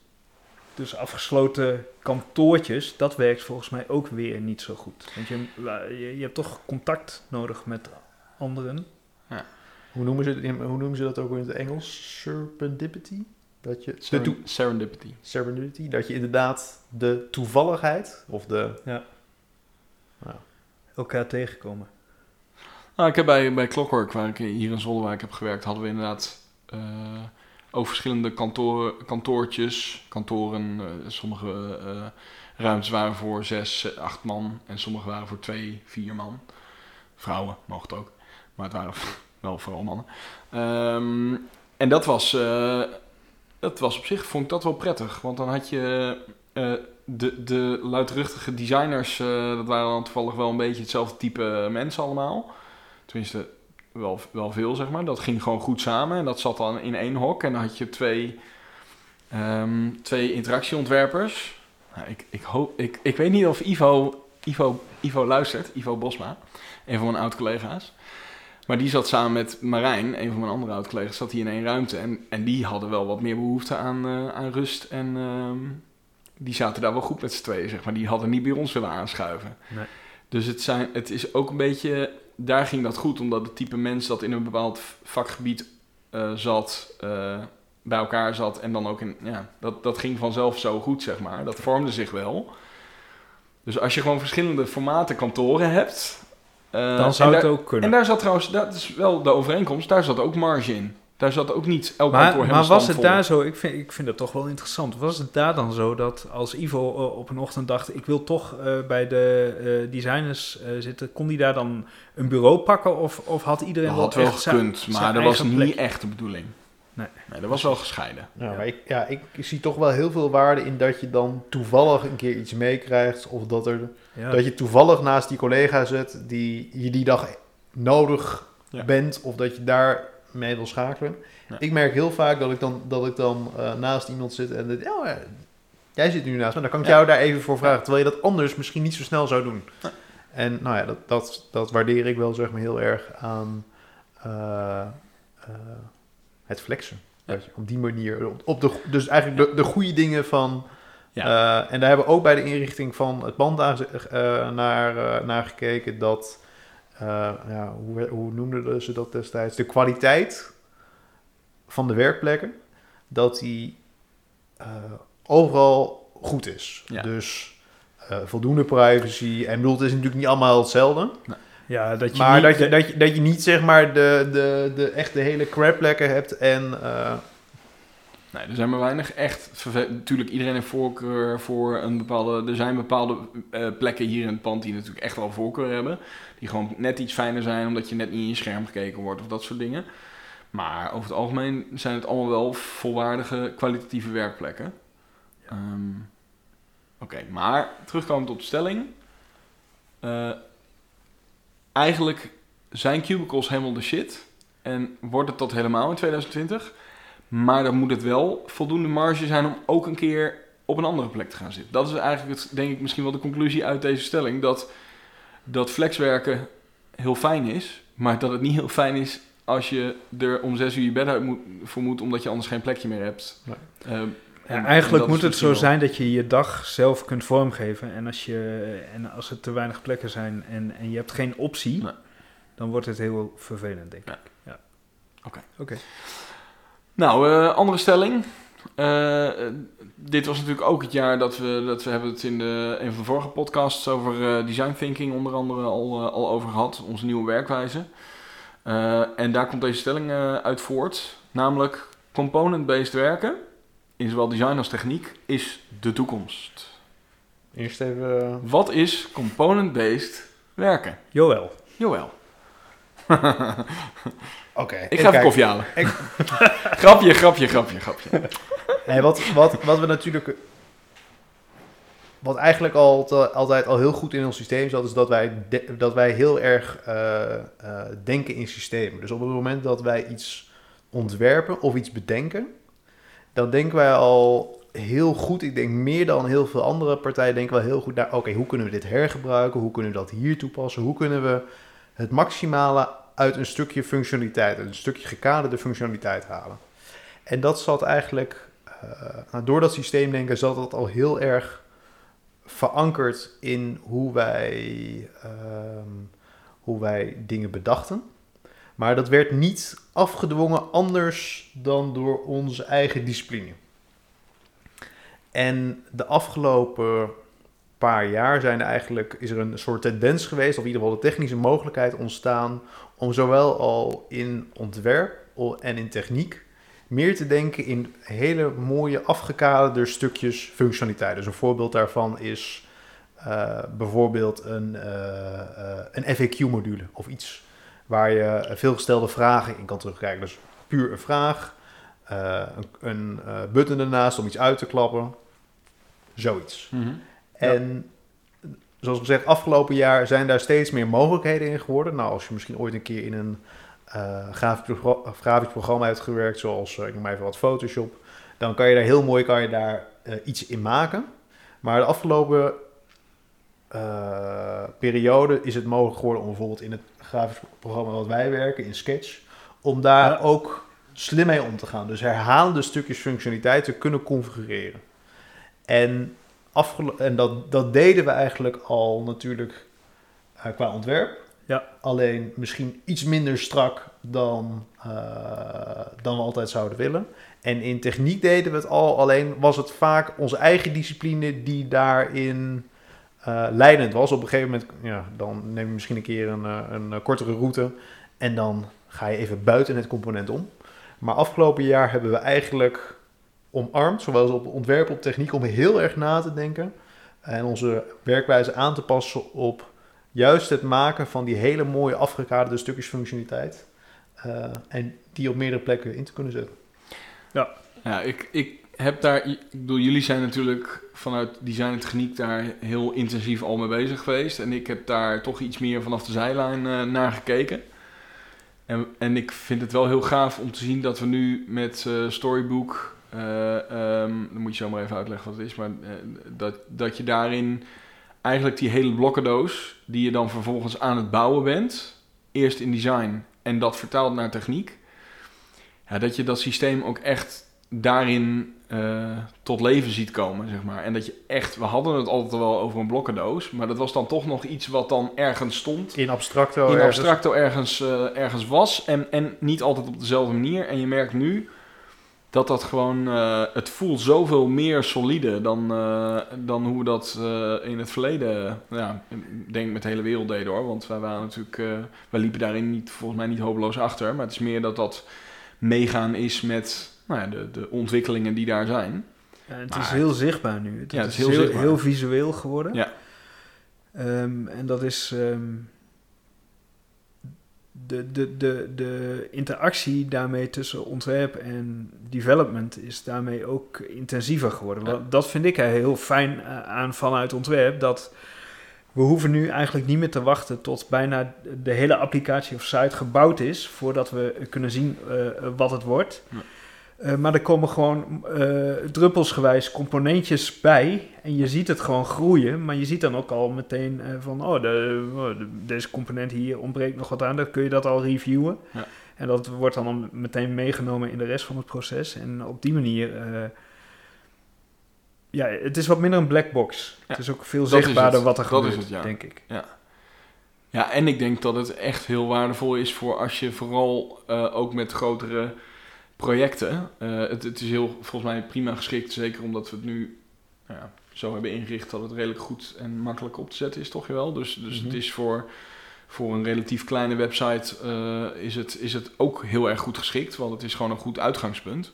Dus afgesloten kantoortjes, dat werkt volgens mij ook weer niet zo goed. Want je, je, je hebt toch contact nodig met anderen. Hoe noemen, ze, hoe noemen ze dat ook in het Engels? Serendipity? Dat je, Seren- serendipity. serendipity, dat je inderdaad de toevalligheid of de... Elkaar tegenkomen. Nou, ik heb bij, bij Clockwork, waar ik hier in Zwolle waar ik heb gewerkt, hadden we inderdaad eh, ook verschillende kantoor, kantoortjes, kantoren. eh, sommige eh, ruimtes waren voor zes, acht man en sommige waren voor twee, vier man. Vrouwen mocht ook, maar het waren wel vooral mannen. Ehm, en dat was, eh, dat was op zich, vond ik dat wel prettig, want dan had je de, de luidruchtige designers, dat waren dan toevallig wel een beetje hetzelfde type mensen allemaal. Tenminste, wel, wel veel, zeg maar. Dat ging gewoon goed samen. En dat zat dan in één hok. En dan had je twee, ehm, twee interactieontwerpers. Nou, ik, ik, hoop, ik, ik weet niet of Ivo, Ivo, Ivo luistert. Ivo Bosma. Een van mijn oud-collega's. Maar die zat samen met Marijn, een van mijn andere oud-collega's, zat hier in één ruimte. En, en die hadden wel wat meer behoefte aan, eh, aan rust. En ehm, die zaten daar wel goed met z'n tweeën, zeg maar. Die hadden niet bij ons willen aanschuiven. Nee. Dus het, zijn, het is ook een beetje... Daar ging dat goed, omdat het type mens dat in een bepaald vakgebied eh, zat, eh, bij elkaar zat. En dan ook in... Ja, dat, dat ging vanzelf zo goed, zeg maar. Dat vormde zich wel. Dus als je gewoon verschillende formaten kantoren hebt... eh, Dan zou het daar- ook kunnen. En daar zat trouwens, dat is wel de overeenkomst, daar zat ook marge in. Daar zat ook niet elk kantoor Maar, helemaal maar was het daar zo, ik vind, ik vind dat toch wel interessant, was het daar dan zo dat als Ivo eh, op een ochtend dacht, ik wil toch eh, bij de eh, designers eh, zitten, kon die daar dan een bureau pakken of, of had iedereen Dat wel had wel gekund, zijn maar dat was niet echt de bedoeling. Nee. nee dat was wel gescheiden. Ja, Ja. maar ik, ja, ik zie toch wel heel veel waarde in dat je dan toevallig een keer iets meekrijgt. Of dat, er, Ja. dat je toevallig naast die collega zit die je die dag nodig Ja. bent. Of dat je daar mee wil schakelen. Ja. Ik merk heel vaak dat ik dan, dat ik dan eh, naast iemand zit en dat, oh, ja, jij zit nu naast me. Dan kan ik jou daar even voor vragen. Terwijl je dat anders misschien niet zo snel zou doen. En nou ja, dat, dat, dat waardeer ik wel zeg maar heel erg aan eh, eh, het flexen. Ja. Op die manier, op, de, dus eigenlijk de, de goede dingen van... Ja. en daar hebben we ook bij de inrichting van het pand naar, naar gekeken dat... eh, ja, hoe, hoe noemden ze dat destijds? De kwaliteit van de werkplekken, dat die eh, overal goed is. Ja. Dus eh, voldoende privacy. En bedoel, het is natuurlijk niet allemaal hetzelfde. ja, dat je Maar niet- dat je, dat, je, dat je niet zeg maar de, de, de echt de hele crapplekken hebt en... eh, Nee, er zijn maar weinig echt. Natuurlijk, iedereen heeft voorkeur voor een bepaalde. Er zijn bepaalde eh, plekken hier in het pand die natuurlijk echt wel voorkeur hebben. Die gewoon net iets fijner zijn, omdat je net niet in je scherm gekeken wordt of dat soort dingen. Maar over het algemeen zijn het allemaal wel volwaardige, kwalitatieve werkplekken. Ehm, Oké, maar terugkomend op de stelling. Eh, eigenlijk zijn cubicles helemaal de shit. En wordt het dat helemaal in 2020. Maar dan moet het wel voldoende marge zijn om ook een keer op een andere plek te gaan zitten. Dat is eigenlijk, het, denk ik, misschien wel de conclusie uit deze stelling. Dat, dat flexwerken heel fijn is, maar dat het niet heel fijn is als je er om zes uur je bed uit moet, voor moet, omdat je anders geen plekje meer hebt. Nee. Ja, en- eigenlijk en moet het zo wel- zijn dat je je dag zelf kunt vormgeven. En als, je, en als er te weinig plekken zijn en, en je hebt geen optie, Nee. dan wordt het heel vervelend, denk ik. Ja. Ja. Oké. Oké. Nou, eh, andere stelling. Eh, dit was natuurlijk ook het jaar dat we, dat we hebben het in de, een van de vorige podcasts over eh, design thinking onder andere al, al over gehad. Onze nieuwe werkwijze. En daar komt deze stelling uit voort. Namelijk, component-based werken, in zowel design als techniek, is de toekomst. eerst even... Wat is component-based werken? Joël. Joël. Oké. Ik ga even koffie halen. grapje, grapje, grapje, grapje. Nee, wat, wat, wat we natuurlijk... Wat eigenlijk altijd, altijd al heel goed in ons systeem zat, is dat wij, de- dat wij heel erg eh, eh, denken in systemen. Dus op het moment dat wij iets ontwerpen of iets bedenken, dan denken wij al heel goed. Ik denk meer dan heel veel andere partijen denken wel heel goed naar... oké, hoe kunnen we dit hergebruiken? Hoe kunnen we dat hier toepassen? Hoe kunnen we het maximale uit een stukje functionaliteit... een stukje gekaderde functionaliteit halen? En dat zat eigenlijk... eh, nou, door dat systeemdenken zat dat al heel erg verankerd in hoe wij, ehm, hoe wij dingen bedachten. Maar dat werd niet afgedwongen anders dan door onze eigen discipline. En de afgelopen paar jaar zijn er eigenlijk, is er een soort tendens geweest, of in ieder geval de technische mogelijkheid ontstaan, om zowel al in ontwerp en in techniek meer te denken in hele mooie afgekaderde stukjes functionaliteit. Dus een voorbeeld daarvan is eh, bijvoorbeeld een, eh, eh, een FAQ-module of iets waar je veelgestelde vragen in kan terugkijken. Dus puur een vraag, een, een button ernaast om iets uit te klappen, zoiets. Mhm. En zoals gezegd, afgelopen jaar zijn daar steeds meer mogelijkheden in geworden. Nou, als je misschien ooit een keer in een eh, grafisch, grafisch programma hebt gewerkt, zoals eh, ik noem maar even wat Photoshop, dan kan je daar heel mooi kan je daar, eh, iets in maken. Maar de afgelopen periode is het mogelijk geworden om bijvoorbeeld in het grafisch programma wat wij werken, in Sketch, om daar Ja. ook slim mee om te gaan. Dus herhalende stukjes functionaliteit te kunnen configureren. En, en dat, dat deden we eigenlijk al natuurlijk eh, qua ontwerp. Ja. Alleen misschien iets minder strak dan, eh, dan we altijd zouden willen. En in techniek deden we het al, alleen was het vaak onze eigen discipline die daarin eh, leidend was. Op een gegeven moment, ja, dan neem je misschien een keer een, een kortere route en dan ga je even buiten het component om. Maar afgelopen jaar hebben we eigenlijk omarmd, zowel op ontwerp op techniek, om heel erg na te denken en onze werkwijze aan te passen op juist het maken van die hele mooie afgekaderde stukjes functionaliteit. eh, en die op meerdere plekken in te kunnen zetten. Ja, ik, ik heb daar... Ik bedoel, jullie zijn natuurlijk vanuit design en techniek daar heel intensief al mee bezig geweest. En ik heb daar toch iets meer vanaf de zijlijn eh, naar gekeken. En, en ik vind het wel heel gaaf om te zien dat we nu met eh, Storybook... eh, ehm, dan moet je zo maar even uitleggen wat het is. Maar eh, dat, dat je daarin eigenlijk die hele blokkendoos... die je dan vervolgens aan het bouwen bent... eerst in design en dat vertaalt naar techniek... Ja, dat je dat systeem ook echt daarin eh, tot leven ziet komen, zeg maar. En dat je echt, we hadden het altijd al wel over een blokkendoos, maar dat was dan toch nog iets wat dan ergens stond. In abstracto. in abstracto ergens, ergens was en, en niet altijd op dezelfde manier. En je merkt nu dat dat gewoon, eh, het voelt zoveel meer solide dan, eh, dan hoe we dat eh, in het verleden, ja, ik denk met de hele wereld deden hoor. Want wij waren natuurlijk, wij liepen daarin niet, volgens mij niet hopeloos achter. Maar het is meer dat dat meegaan is met nou ja, de, de ontwikkelingen die daar zijn. Ja, het Maar- is heel zichtbaar nu. Het, Ja, het is, heel heel visueel geworden. Ja. Ehm, en dat is... ehm, de, de, de, de interactie daarmee tussen ontwerp en development is daarmee ook intensiever geworden. Ja. Dat vind ik er heel fijn eh, aan vanuit ontwerp. Dat we hoeven nu eigenlijk niet meer te wachten tot bijna de hele applicatie of site gebouwd is voordat we kunnen zien eh, wat het wordt. Ja. Eh, maar er komen gewoon eh, druppelsgewijs componentjes bij. En je ziet het gewoon groeien. Maar je ziet dan ook al meteen eh, van... Oh, de, oh, de- deze component hier ontbreekt nog wat aan. Dan kun je dat al reviewen. Ja. En dat wordt dan meteen meegenomen in de rest van het proces. En op die manier... ja, het is wat minder een black box. Ja, het is ook veel zichtbaarder wat er Dat is gebeurt, het, ja. denk ik. Ja, en ik denk dat het echt heel waardevol is voor als je vooral ook met grotere projecten. eh, het, het is heel volgens mij prima geschikt, zeker omdat we het nu nou ja, zo hebben ingericht dat het redelijk goed en makkelijk op te zetten is, toch wel. Dus, dus Mhm. het is voor, voor een relatief kleine website eh, is, het, is het ook heel erg goed geschikt, want het is gewoon een goed uitgangspunt.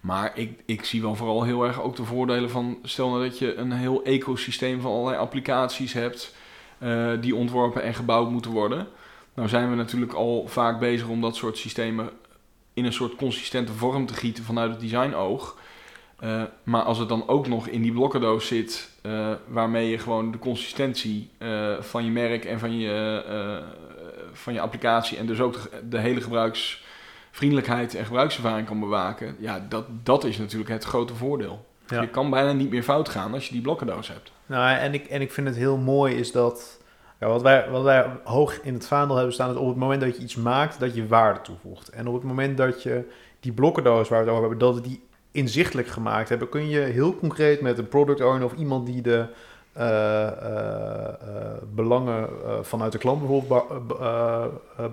Maar ik, ik zie wel vooral heel erg ook de voordelen van, stel nou dat je een heel ecosysteem van allerlei applicaties hebt eh, die ontworpen en gebouwd moeten worden. Nou zijn we natuurlijk al vaak bezig om dat soort systemen in een soort consistente vorm te gieten vanuit het designoog. Eh, maar als het dan ook nog in die blokkendoos zit, eh, waarmee je gewoon de consistentie eh, van je merk en van je, van je applicatie en dus ook de, de hele gebruiksvriendelijkheid en gebruikservaring kan bewaken, ja, dat, dat is natuurlijk het grote voordeel. Ja. Je kan bijna niet meer fout gaan als je die blokkendoos hebt. Nou, en ik, en ik vind het heel mooi is dat... Ja, wat, wij, wat wij hoog in het vaandel hebben staan... is op het moment dat je iets maakt, dat je waarde toevoegt. En op het moment dat je die blokkendoos waar we het over hebben... dat we die inzichtelijk gemaakt hebben... kun je heel concreet met een product owner... of iemand die de eh, eh, eh, belangen vanuit de klant eh, eh,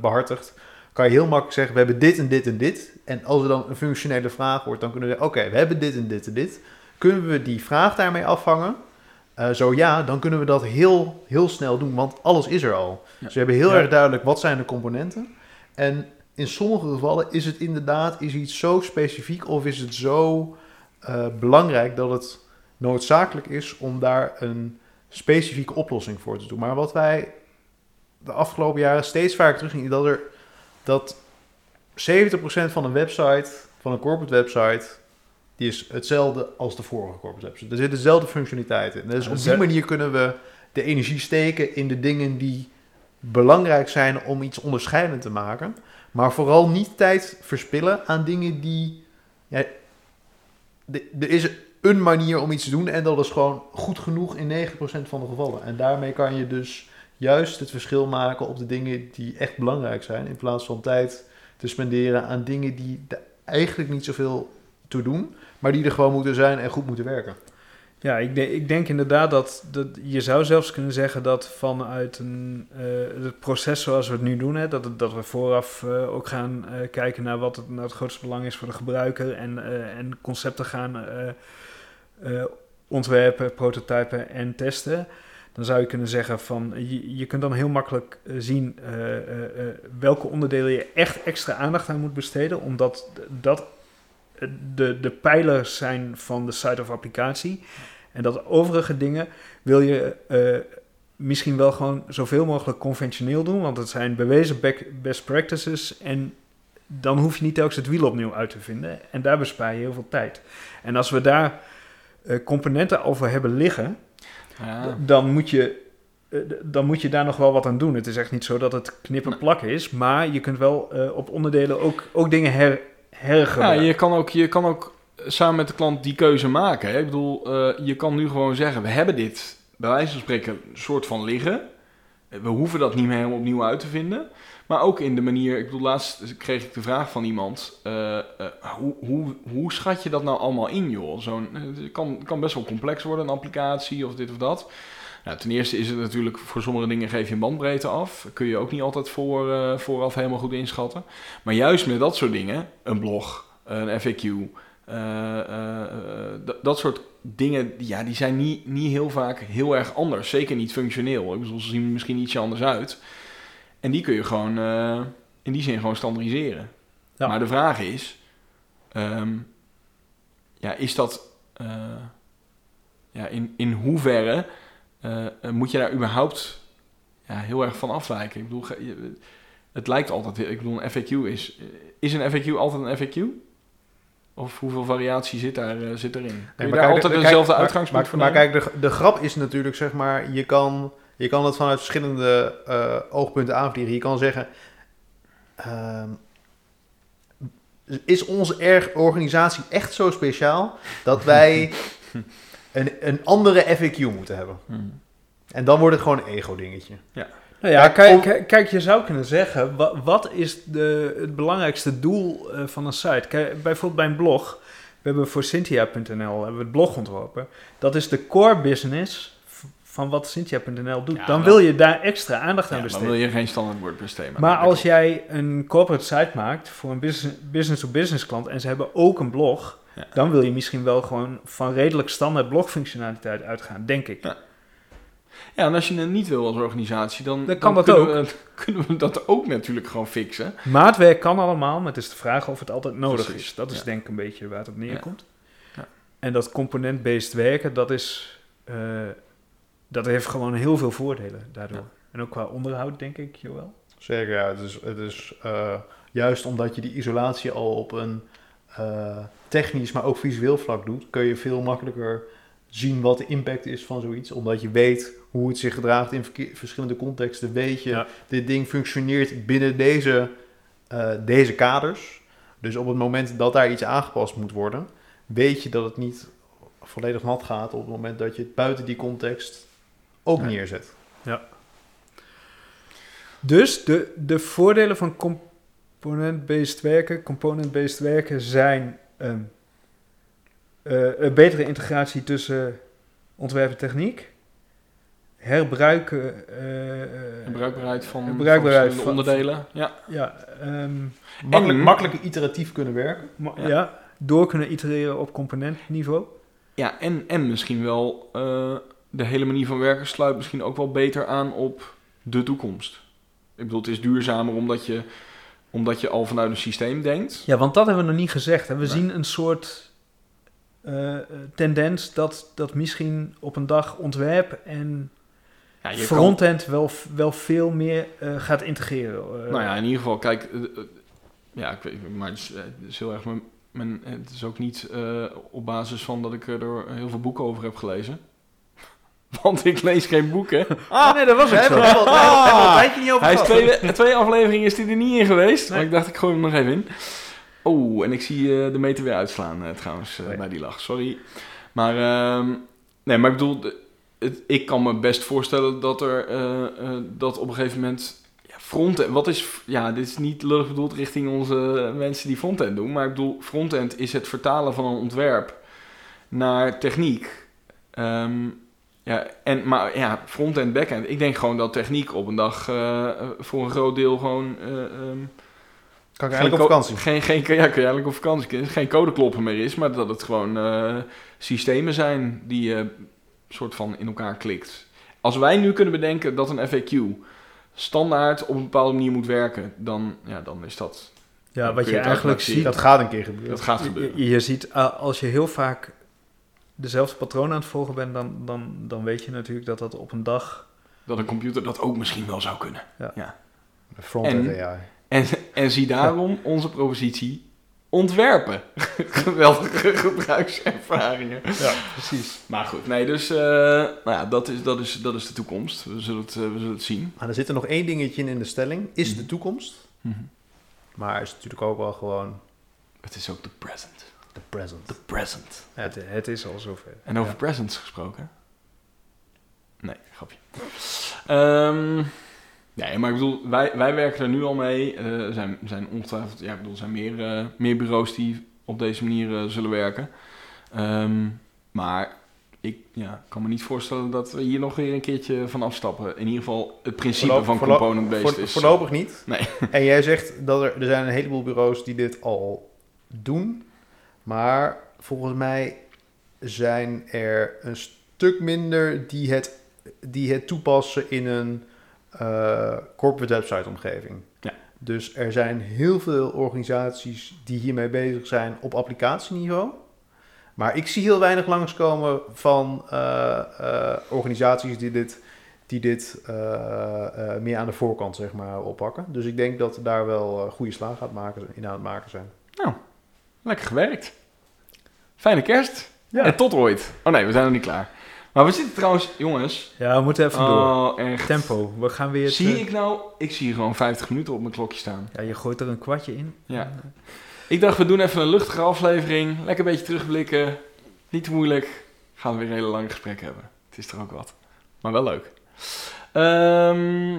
behartigt... kan je heel makkelijk zeggen... we hebben dit en dit en dit. En als er dan een functionele vraag wordt... dan kunnen we zeggen... oké, we hebben dit en dit en dit. Kunnen we die vraag daarmee afvangen... Eh, zo ja, dan kunnen we dat heel, heel snel doen, want alles is er al. Ja. Dus we hebben heel Ja. erg duidelijk wat zijn de componenten. En in sommige gevallen is het inderdaad is iets zo specifiek of is het zo eh, belangrijk dat het noodzakelijk is om daar een specifieke oplossing voor te doen. Maar wat wij de afgelopen jaren steeds vaker terugzien, is dat er dat 70% van een website, van een corporate website, is hetzelfde als de vorige corporate website. Er zitten dezelfde functionaliteiten in. Dus op die Zet- manier kunnen we de energie steken in de dingen die belangrijk zijn om iets onderscheidend te maken. Maar vooral niet tijd verspillen aan dingen die... Ja, er is een manier om iets te doen en dat is gewoon goed genoeg in 9% van de gevallen. En daarmee kan je dus juist het verschil maken op de dingen die echt belangrijk zijn... in plaats van tijd te spenderen aan dingen die eigenlijk niet zoveel toe doen... maar die er gewoon moeten zijn en goed moeten werken. Ja, ik, ik denk inderdaad dat, dat je zou zelfs kunnen zeggen dat vanuit een, eh, het proces zoals we het nu doen, hè, dat, dat we vooraf eh, ook gaan eh, kijken naar wat het, nou het grootste belang is voor de gebruiker en, en concepten gaan ontwerpen, prototypen en testen. Dan zou je kunnen zeggen van je, je kunt dan heel makkelijk zien welke onderdelen je echt extra aandacht aan moet besteden, omdat dat de, de pijlers zijn van de site of applicatie. En dat overige dingen wil je eh, misschien wel gewoon zoveel mogelijk conventioneel doen, want het zijn bewezen best practices en dan hoef je niet telkens het wiel opnieuw uit te vinden en daar bespaar je heel veel tijd. En als we daar eh, componenten over hebben liggen, Ja. dan moet je eh, dan moet je daar nog wel wat aan doen. Het is echt niet zo dat het knippen plakken is, maar je kunt wel op onderdelen ook, ook dingen her, Ja, je kan, ook, je kan ook samen met de klant die keuze maken. Hè? Ik bedoel, eh, je kan nu gewoon zeggen, we hebben dit bij wijze van spreken een soort van liggen. We hoeven dat niet meer helemaal opnieuw uit te vinden. Maar ook in de manier, ik bedoel, laatst kreeg ik de vraag van iemand, eh, eh, hoe, hoe, hoe schat je dat nou allemaal in, joh? Zo'n, het kan, kan best wel complex worden, een applicatie of dit of dat. Nou, ten eerste is het natuurlijk, voor sommige dingen geef je een bandbreedte af. Kun je ook niet altijd voor, eh, vooraf helemaal goed inschatten. Maar juist met dat soort dingen, een blog, een FAQ, eh, eh, dat- soort dingen, die- ja, die zijn niet, niet heel vaak heel erg anders. Zeker niet functioneel. Ik bedoel, ze zien er misschien ietsje anders uit. En die kun je gewoon in die zin gewoon standaardiseren. Ja. Maar de vraag is, ehm, ja, is dat, ja, in, in hoeverre eh, eh, moet je daar überhaupt ja, heel erg van afwijken? Ik bedoel, het lijkt altijd, ik bedoel, een FAQ is, is een FAQ altijd een FAQ? Of hoeveel variatie zit, daar, eh, zit erin? Kun je Nee, daar kijk, altijd de- dezelfde kijk, uitgangspunt maar, voor maar, maar kijk, de, de grap is natuurlijk, zeg maar, je kan, je kan het vanuit verschillende eh, oogpunten aanvliegen. Je kan zeggen, ehm, is onze erg organisatie echt zo speciaal dat wij een, een andere FAQ moeten hebben? Hmm. En dan wordt het gewoon een ego-dingetje. Nou ja, Kijk, kijk, om- kijk, kijk, je zou kunnen zeggen, wat, wat is de, het belangrijkste doel eh, van een site? Kijk, bijvoorbeeld bij een blog, we hebben voor Cynthia.nl hebben we het blog ontworpen. Dat is de core business van wat Cynthia.nl doet. Ja, dan wil je daar extra aandacht aan Ja, dan besteden. wil je geen standaard WordPress thema. Maar als jij een corporate site maakt voor een business- business-to-business klant en ze hebben ook een blog, Ja. dan wil je misschien wel gewoon van redelijk standaard blogfunctionaliteit uitgaan, denk ik. Ja. Ja, en als je het niet wil als organisatie, dan, Dan kan dat kunnen, We, kunnen we dat ook natuurlijk gewoon fixen. Maatwerk kan allemaal, maar het is de vraag of het altijd nodig Precies, is. Dat is ja. denk ik een beetje waar het op neerkomt. Ja. En dat component-based werken, dat, is, eh, dat heeft gewoon heel veel voordelen daardoor. Ja. En ook qua onderhoud, denk ik, Joël. Zeker, ja. Het is, het is eh, juist omdat je die isolatie al op een eh, technisch, maar ook visueel vlak doet, kun je veel makkelijker zien wat de impact is van zoiets. Omdat je weet hoe het zich gedraagt in verschillende contexten. Weet je, Ja. dit ding functioneert binnen deze, eh, deze kaders. Dus op het moment dat daar iets aangepast moet worden, weet je dat het niet volledig nat gaat op het moment dat je het buiten die context ook Ja. neerzet. Dus de, de voordelen van component-based werken, component-based werken zijn ehm, eh, een betere integratie tussen ontwerp en techniek, herbruiken, eh, eh, bruikbaarheid van, Herbruikbaarheid van van- verschillende onderdelen. Ja. ja, ehm, Makkelijk, En- makkelijker iteratief kunnen werken. ma- Ja. ja. door kunnen itereren op componentniveau. Ja, en, en misschien wel eh, de hele manier van werken sluit misschien ook wel beter aan op de toekomst. Ik bedoel, het is duurzamer omdat je, omdat je al vanuit een systeem denkt. Ja, want dat hebben we nog niet gezegd. Hè. We Nee. zien een soort eh, eh, tendens dat, dat misschien op een dag ontwerp en Ja, kan- frontend wel, wel veel meer eh, gaat integreren. Nou ja, in ieder geval, kijk, ja, ik weet, maar het is, het is heel erg mijn, mijn, het is ook niet op basis van dat ik er heel veel boeken over heb gelezen. Want ik lees geen boeken. Ah, nee, dat was We hebben zo. we hebben er al een niet over Hij is twee, twee afleveringen is hij er niet in geweest. Nee. Maar ik dacht, ik gooi hem nog even in. Oh, en ik zie eh, de meter weer uitslaan eh, trouwens eh, Oh bij die lach. Sorry. Maar, ehm, nee, maar ik bedoel, het, ik kan me best voorstellen dat er dat op een gegeven moment ja, frontend. Wat is, ja, dit is niet lullig bedoeld richting onze mensen die frontend doen. Maar ik bedoel, frontend is het vertalen van een ontwerp naar techniek. Ehm, ja, en, maar ja, front-end, back-end. Ik denk gewoon dat techniek op een dag eh, voor een groot deel gewoon... eh, ehm, Kan ik eigenlijk op vakantie. Geen, geen, ja, kun je eigenlijk op vakantie. Geen codekloppen meer is, maar dat het gewoon eh, systemen zijn die je soort van in elkaar klikt. Als wij nu kunnen bedenken dat een FAQ standaard op een bepaalde manier moet werken, dan, ja, dan is dat... Ja, wat je eigenlijk ziet, Dat gaat een keer gebeuren. Dat gaat je, gebeuren. je- je ziet uh, als je heel vaak dezelfde patroon aan het volgen bent, dan, dan, dan weet je natuurlijk dat dat op een dag... Dat een computer dat ook misschien wel zou kunnen. Frontend En- AI. En, en zie daarom onze propositie ontwerpen. Geweldige gebruikservaringen. Ja, precies. Maar goed, nee, dus eh, nou ja, dat, is, dat, is, dat is de toekomst. We zullen het, eh, we zullen het zien. Maar er zit er nog één dingetje in de stelling. Is Mhm. de toekomst. Maar is natuurlijk ook wel gewoon Het is ook de present. De present. The present. Het, het is al zover. En over Ja. presents gesproken? Nee, grapje. Ehm nee, maar ik bedoel, wij, wij werken er nu al mee. Eh, Er zijn, zijn ongetwijfeld, ja, ik bedoel, er zijn meer, eh, meer bureaus die op deze manier eh, zullen werken. Ehm, maar ik ja, kan me niet voorstellen dat we hier nog weer een keertje van afstappen. In ieder geval het principe van component-based Voor, is... voorlopig niet. Nee. En jij zegt dat er, er zijn een heleboel bureaus die dit al doen. Maar volgens mij zijn er een stuk minder die het, die het toepassen in een eh, corporate website omgeving. Ja. Dus er zijn heel veel organisaties die hiermee bezig zijn op applicatieniveau. Maar ik zie heel weinig langskomen van eh, eh, organisaties die dit, die dit meer aan de voorkant zeg maar, oppakken. Dus ik denk dat daar wel goede slagen gaat maken, in aan het maken zijn. Lekker gewerkt. Fijne kerst. Ja. En tot ooit. Oh nee, we zijn nog niet klaar. Maar we zitten trouwens, jongens. ja, we moeten even door. Oh, echt. Tempo. We gaan weer... Zie ik nou? Ik zie gewoon 50 minuten op mijn klokje staan. Ja, je gooit er een kwartje in. Ja. Ik dacht, we doen even een luchtige aflevering. Lekker een beetje terugblikken. Niet te moeilijk. Gaan we weer een hele lange gesprek hebben. Het is toch ook wat. Maar wel leuk. Ehm,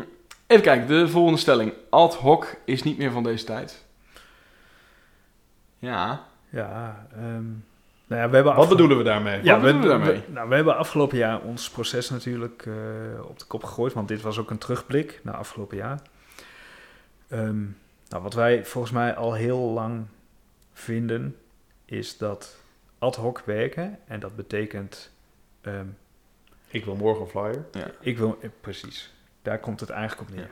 even kijken, de volgende stelling. Ad hoc is niet meer van deze tijd. Ja. Ja, ehm, nou ja, we hebben... Wat bedoelen we daarmee? Ja, Wat we, bedoelen we daarmee? we- nou, we hebben afgelopen jaar ons proces natuurlijk eh, op de kop gegooid, want dit was ook een terugblik naar afgelopen jaar. Ehm, nou, wat wij volgens mij al heel lang vinden, is dat ad hoc werken, en dat betekent, ehm, Ik wil morgen een flyer. ik wil, eh, precies, daar komt het eigenlijk op neer. Ja.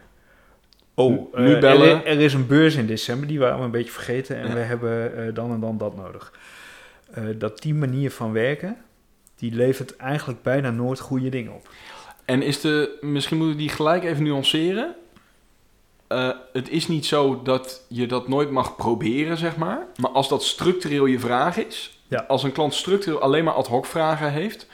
Oh, Nu eh, bellen. Er, er is een beurs in december, die waren we een beetje vergeten en Ja. we hebben eh, dan en dan dat nodig. Eh, dat die manier van werken, die levert eigenlijk bijna nooit goede dingen op. En is de, misschien moeten we die gelijk even nuanceren. Eh, het is niet zo dat je dat nooit mag proberen, zeg maar. Maar als dat structureel je vraag is, Ja. als een klant structureel alleen maar ad hoc vragen heeft,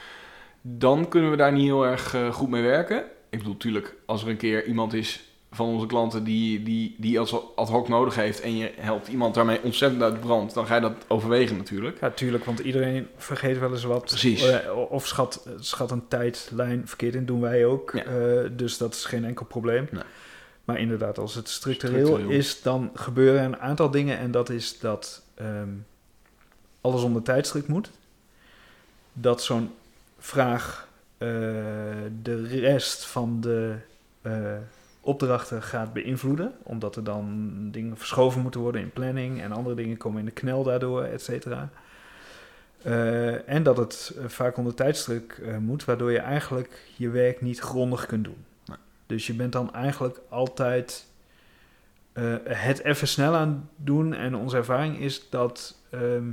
dan kunnen we daar niet heel erg goed mee werken. Ik bedoel, natuurlijk, als er een keer iemand is van onze klanten die, die, die als ad hoc nodig heeft en je helpt iemand daarmee ontzettend uit de brand, dan ga je dat overwegen natuurlijk. Ja, tuurlijk, want iedereen vergeet wel eens wat. Precies. Eh, of schat, schat een tijdlijn verkeerd in, doen wij ook. Ja. Eh, dus dat is geen enkel probleem. Nee. Maar inderdaad, als het structureel, Structureel. is, dan gebeuren een aantal dingen. En dat is dat ehm, alles onder tijdstrik moet. Dat zo'n vraag eh, de rest van de opdrachten gaat beïnvloeden. Omdat er dan dingen verschoven moeten worden in planning. En andere dingen komen in de knel daardoor, et cetera. Eh, en dat het eh, vaak onder tijdstrik eh, moet, waardoor je eigenlijk je werk niet grondig kunt doen. Nee. Dus je bent dan eigenlijk altijd het even snel aan het doen. En onze ervaring is dat ehm,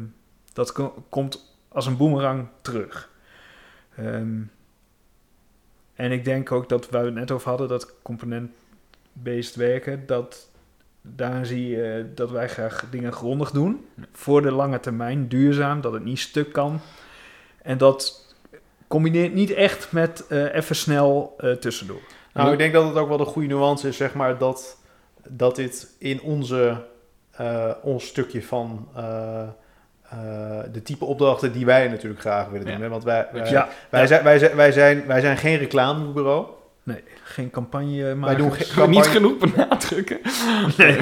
dat ko- komt als een boemerang terug. Ehm, en ik denk ook dat waar we het net over hadden, dat component-based werken, dat daar zie je dat wij graag dingen grondig doen. Voor de lange termijn, duurzaam, dat het niet stuk kan. En dat combineert niet echt met eh, even snel eh, tussendoor. Nou, ik denk dat het ook wel de goede nuance is, zeg maar, dat, dat dit in onze, eh, ons stukje van eh, eh, de type opdrachten die wij natuurlijk graag willen doen. Ja. Hè? Want wij, wij, Ja, wij, ja. Zijn, wij, zijn, wij, zijn, wij zijn geen reclamebureau. Nee, geen campagne maken. Wij doen Ik geen ga niet genoeg benadrukken. Nee.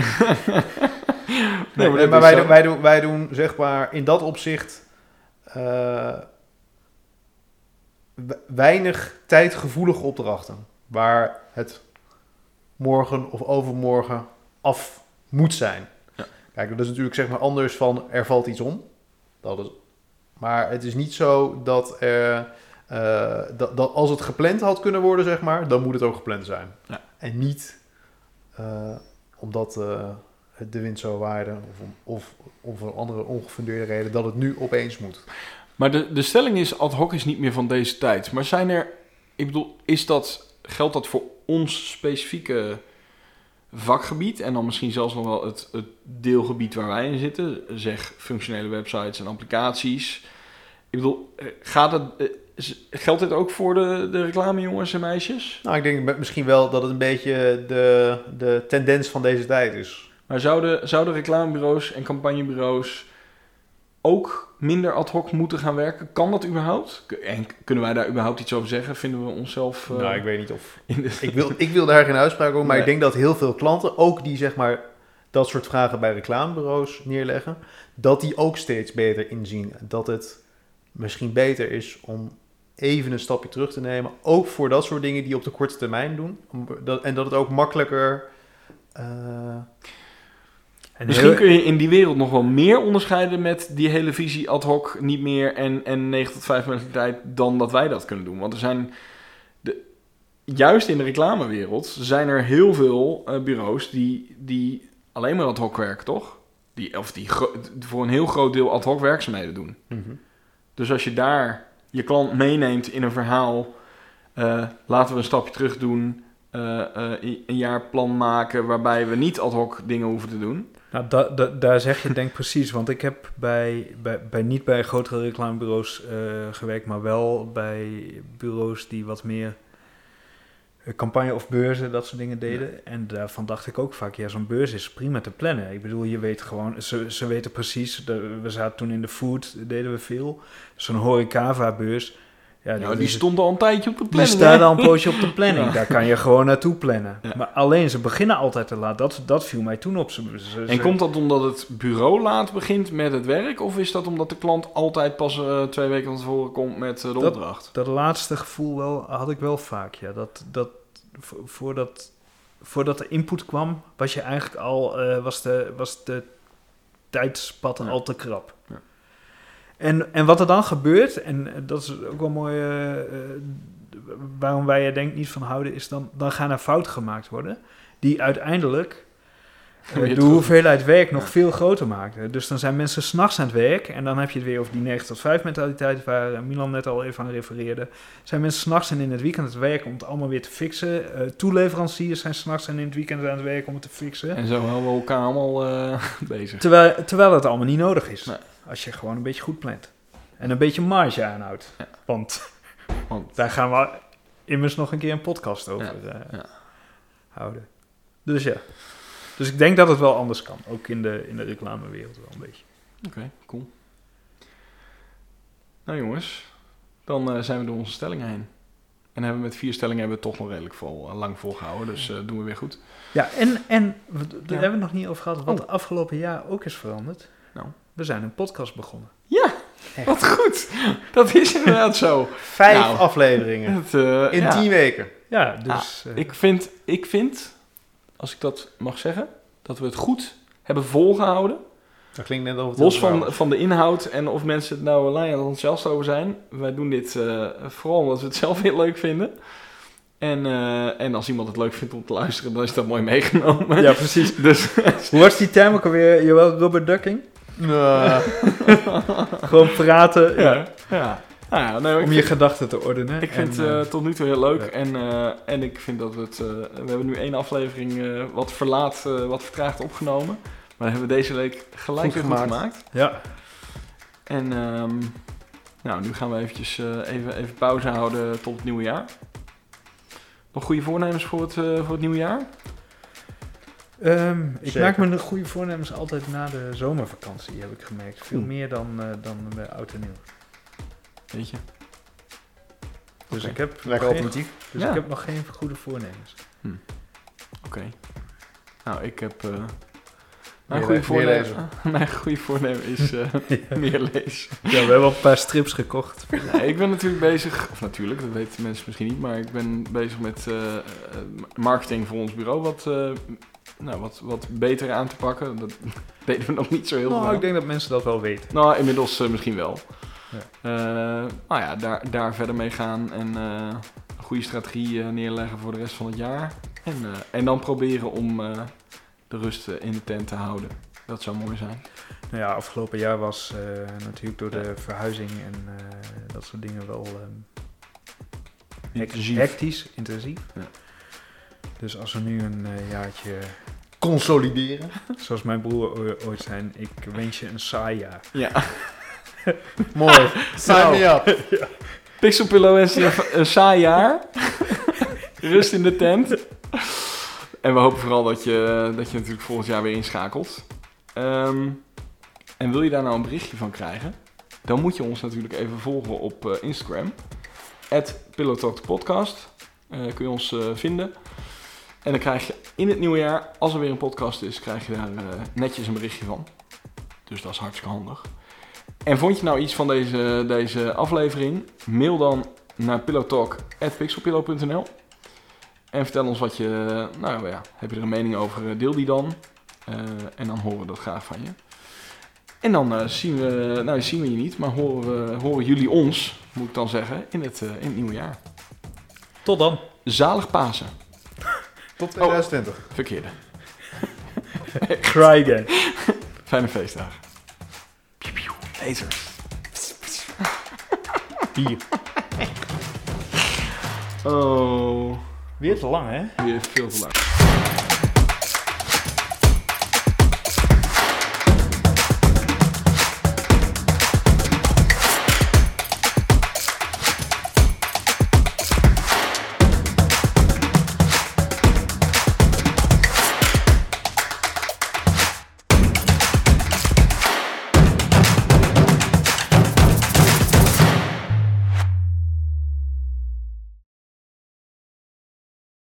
Nee, maar Nee, wij, doen, wij, doen, wij doen zeg maar in dat opzicht eh, we- weinig tijdgevoelige opdrachten. Waar het morgen of overmorgen af moet zijn. Ja. Kijk, dat is natuurlijk zeg maar anders van er valt iets om. Dat is, maar het is niet zo dat, er, eh, dat, dat als het gepland had kunnen worden, zeg maar, dan moet het ook gepland zijn. Ja. En niet eh, omdat het de wind zo waaide of om, of om voor een andere ongefundeerde reden dat het nu opeens moet. Maar de, de stelling is, ad hoc is niet meer van deze tijd. Maar zijn er, ik bedoel, is dat, geldt dat voor ons specifieke vakgebied? En dan misschien zelfs nog wel het, het deelgebied waar wij in zitten. Zeg functionele websites en applicaties. Ik bedoel, eh, gaat het, eh, geldt dit ook voor de, de reclamejongens en meisjes? Nou, ik denk misschien wel dat het een beetje de, de tendens van deze tijd is. Maar zouden, zouden reclamebureaus en campagnebureaus ook minder ad hoc moeten gaan werken? Kan dat überhaupt? En kunnen wij daar überhaupt iets over zeggen? Vinden we onszelf... eh, nou, ik weet niet of... de- Ik wil, ik wil daar geen uitspraak over, maar ik denk dat heel veel klanten, ook die zeg maar dat soort vragen bij reclamebureaus neerleggen, dat die ook steeds beter inzien dat het misschien beter is om even een stapje terug te nemen, ook voor dat soort dingen die op de korte termijn doen, en dat het ook makkelijker... eh, En Misschien heel- kun je in die wereld nog wel meer onderscheiden met die hele visie ad hoc, niet meer en, en 9 tot 5 mentaliteit dan dat wij dat kunnen doen. Want er zijn, de, juist in de reclamewereld, zijn er heel veel eh, bureaus die, die alleen maar ad hoc werken, toch? Die, of die voor een heel groot deel ad hoc werkzaamheden doen. Dus als je daar je klant meeneemt in een verhaal, eh, laten we een stapje terug doen, eh, eh, een jaarplan maken waarbij we niet ad hoc dingen hoeven te doen. Nou, da, da- daar zeg je denk ik precies. Want ik heb bij, bij, bij niet bij grotere reclamebureaus eh, gewerkt, maar wel bij bureaus die wat meer eh, campagne of beurzen, dat soort dingen deden. En daarvan dacht ik ook vaak, ja, zo'n beurs is prima te plannen. Ik bedoel, je weet gewoon, ze, ze weten precies, de- we zaten toen in de food, deden we veel. Zo'n horecava-beurs. Ja, die is- stond al een tijdje op de die planning. staat hè? al een poosje op de planning. Ja. Daar kan je gewoon naartoe plannen. Ja. Maar alleen, ze beginnen altijd te laat. Dat, dat viel mij toen op. Ze, ze- En komt dat omdat het bureau laat begint met het werk? Of is dat omdat de klant altijd pas eh, twee weken van tevoren komt met eh, de Dat- opdracht? Dat laatste gevoel wel, had ik wel vaak, ja. Dat, dat, vo- voordat, voordat de input kwam, was je eigenlijk al, eh, was de, was de tijdspad Ja. al te krap. Ja. En, en wat er dan gebeurt, en eh, dat is ook wel mooi, eh, eh, waarom wij er denk ik niet van houden, is dan, dan gaan er fouten gemaakt worden, die uiteindelijk Weer de hoeveelheid werk nog Ja. veel groter maken. Dus dan zijn mensen s'nachts aan het werk. En dan heb je het weer over die 9 tot 5 mentaliteit waar Milan net al even aan refereerde. Zijn mensen s'nachts en in het weekend aan het werken om het allemaal weer te fixen. Toeleveranciers zijn s'nachts en in het weekend aan het werken om het te fixen. En zo houden we elkaar allemaal bezig. Terwijl, terwijl het allemaal niet nodig is. Nee. Als je gewoon een beetje goed plant. En een beetje marge aanhoudt. Ja. Want Want daar gaan we immers nog een keer een podcast over eh, houden. Dus ja. Dus ik denk dat het wel anders kan. Ook in de, in de reclamewereld wel een beetje. Oké, cool. Nou jongens, dan eh, zijn we door onze stellingen heen. En hebben we met vier stellingen hebben we het toch nog redelijk vol, eh, lang volgehouden. Dus eh, doen we weer goed. Ja, en, en we- daar Ja. hebben we het nog niet over gehad. Wat Oh. afgelopen jaar ook is veranderd. Nou. We zijn een podcast begonnen. Echt. Wat goed. Dat is inderdaad zo. Vijf Nou. afleveringen Het, eh, in ja. tien weken. Ja, dus... eh, Ik vind, ik vind, als ik dat mag zeggen, dat we het goed hebben volgehouden. Dat klinkt net over Los van, van de inhoud en of mensen het nou alleen enthousiast over zijn. Wij doen dit eh, vooral omdat we het zelf heel leuk vinden. En, en als iemand het leuk vindt om te luisteren, dan is dat mooi meegenomen. ja, precies. Dus Hoe was die term ook alweer? Jawel, Robert Ducking? Gewoon praten ja. ja. Nou nee, om je vind, gedachten te ordenen. ik vind En, het eh, eh, tot nu toe heel leuk. En, eh, en ik vind dat we het... we hebben nu één aflevering wat verlaat, wat vertraagd opgenomen. Maar hebben we deze week gelijk Goed gemaakt. ja. En ehm, nou, nu gaan we eventjes even, even pauze houden tot het nieuwe jaar. Nog goede voornemens voor het, voor het nieuwe jaar? Ehm, ik maak me de goede voornemens altijd na de zomervakantie, heb ik gemerkt. Veel Hm. meer dan, eh, dan bij oud en nieuw. Weet je? Dus, ik, heb Lekker geen, dus Ja. ik heb nog geen goede voornemens. Oké. Nou, ik heb... eh, Meer mijn, goede voornemen, mijn goede voornemen is eh, meer lezen. Ja, we hebben al een paar strips gekocht. Nee, ik ben natuurlijk bezig, of natuurlijk, dat weten mensen misschien niet, maar ik ben bezig met eh, eh, marketing voor ons bureau wat, eh, nou, wat, wat beter aan te pakken. Dat deden we nog niet zo heel veel. Nou, ik denk dat mensen dat wel weten. Nou, inmiddels eh, misschien wel. Ja. Eh, nou ja, daar, daar verder mee gaan en eh, een goede strategie neerleggen voor de rest van het jaar. En, en dan proberen om de rust in de tent te houden. Dat zou mooi zijn. Nou ja, afgelopen jaar was natuurlijk door de verhuizing en dat soort dingen wel ehm, Intensief. hectisch, intensief. Ja. Dus als we nu een eh, jaartje, Consolideren. zoals mijn broer ooit zei, ik wens je een saai jaar. Ja. Mooi. Sign me up. Pixelpillow wens je een, een saai jaar. Rust in de tent. En we hopen vooral dat je, dat je natuurlijk volgend jaar weer inschakelt. Ehm, en wil je daar nou een berichtje van krijgen? Dan moet je ons natuurlijk even volgen op eh, Instagram. At Podcast. Eh, kun je ons vinden. En dan krijg je in het nieuwe jaar, als er weer een podcast is, krijg je daar eh, netjes een berichtje van. Dus dat is hartstikke handig. En vond je nou iets van deze, deze aflevering? Mail dan naar pillowtalk.pixelpillow.nl En vertel ons wat je... Nou ja, heb je er een mening over? eh, Deel die dan. Eh, en dan horen we dat graag van je. En dan zien, we, nou, zien we je niet, maar horen, we, horen jullie ons, moet ik dan zeggen, in het, in het nieuwe jaar. Tot dan. Zalig Pasen. Tot 2020. Verkeerde. Try again. Fijne feestdagen. Lasers. Bier. Oh, Weer te lang, hè? weer veel te lang.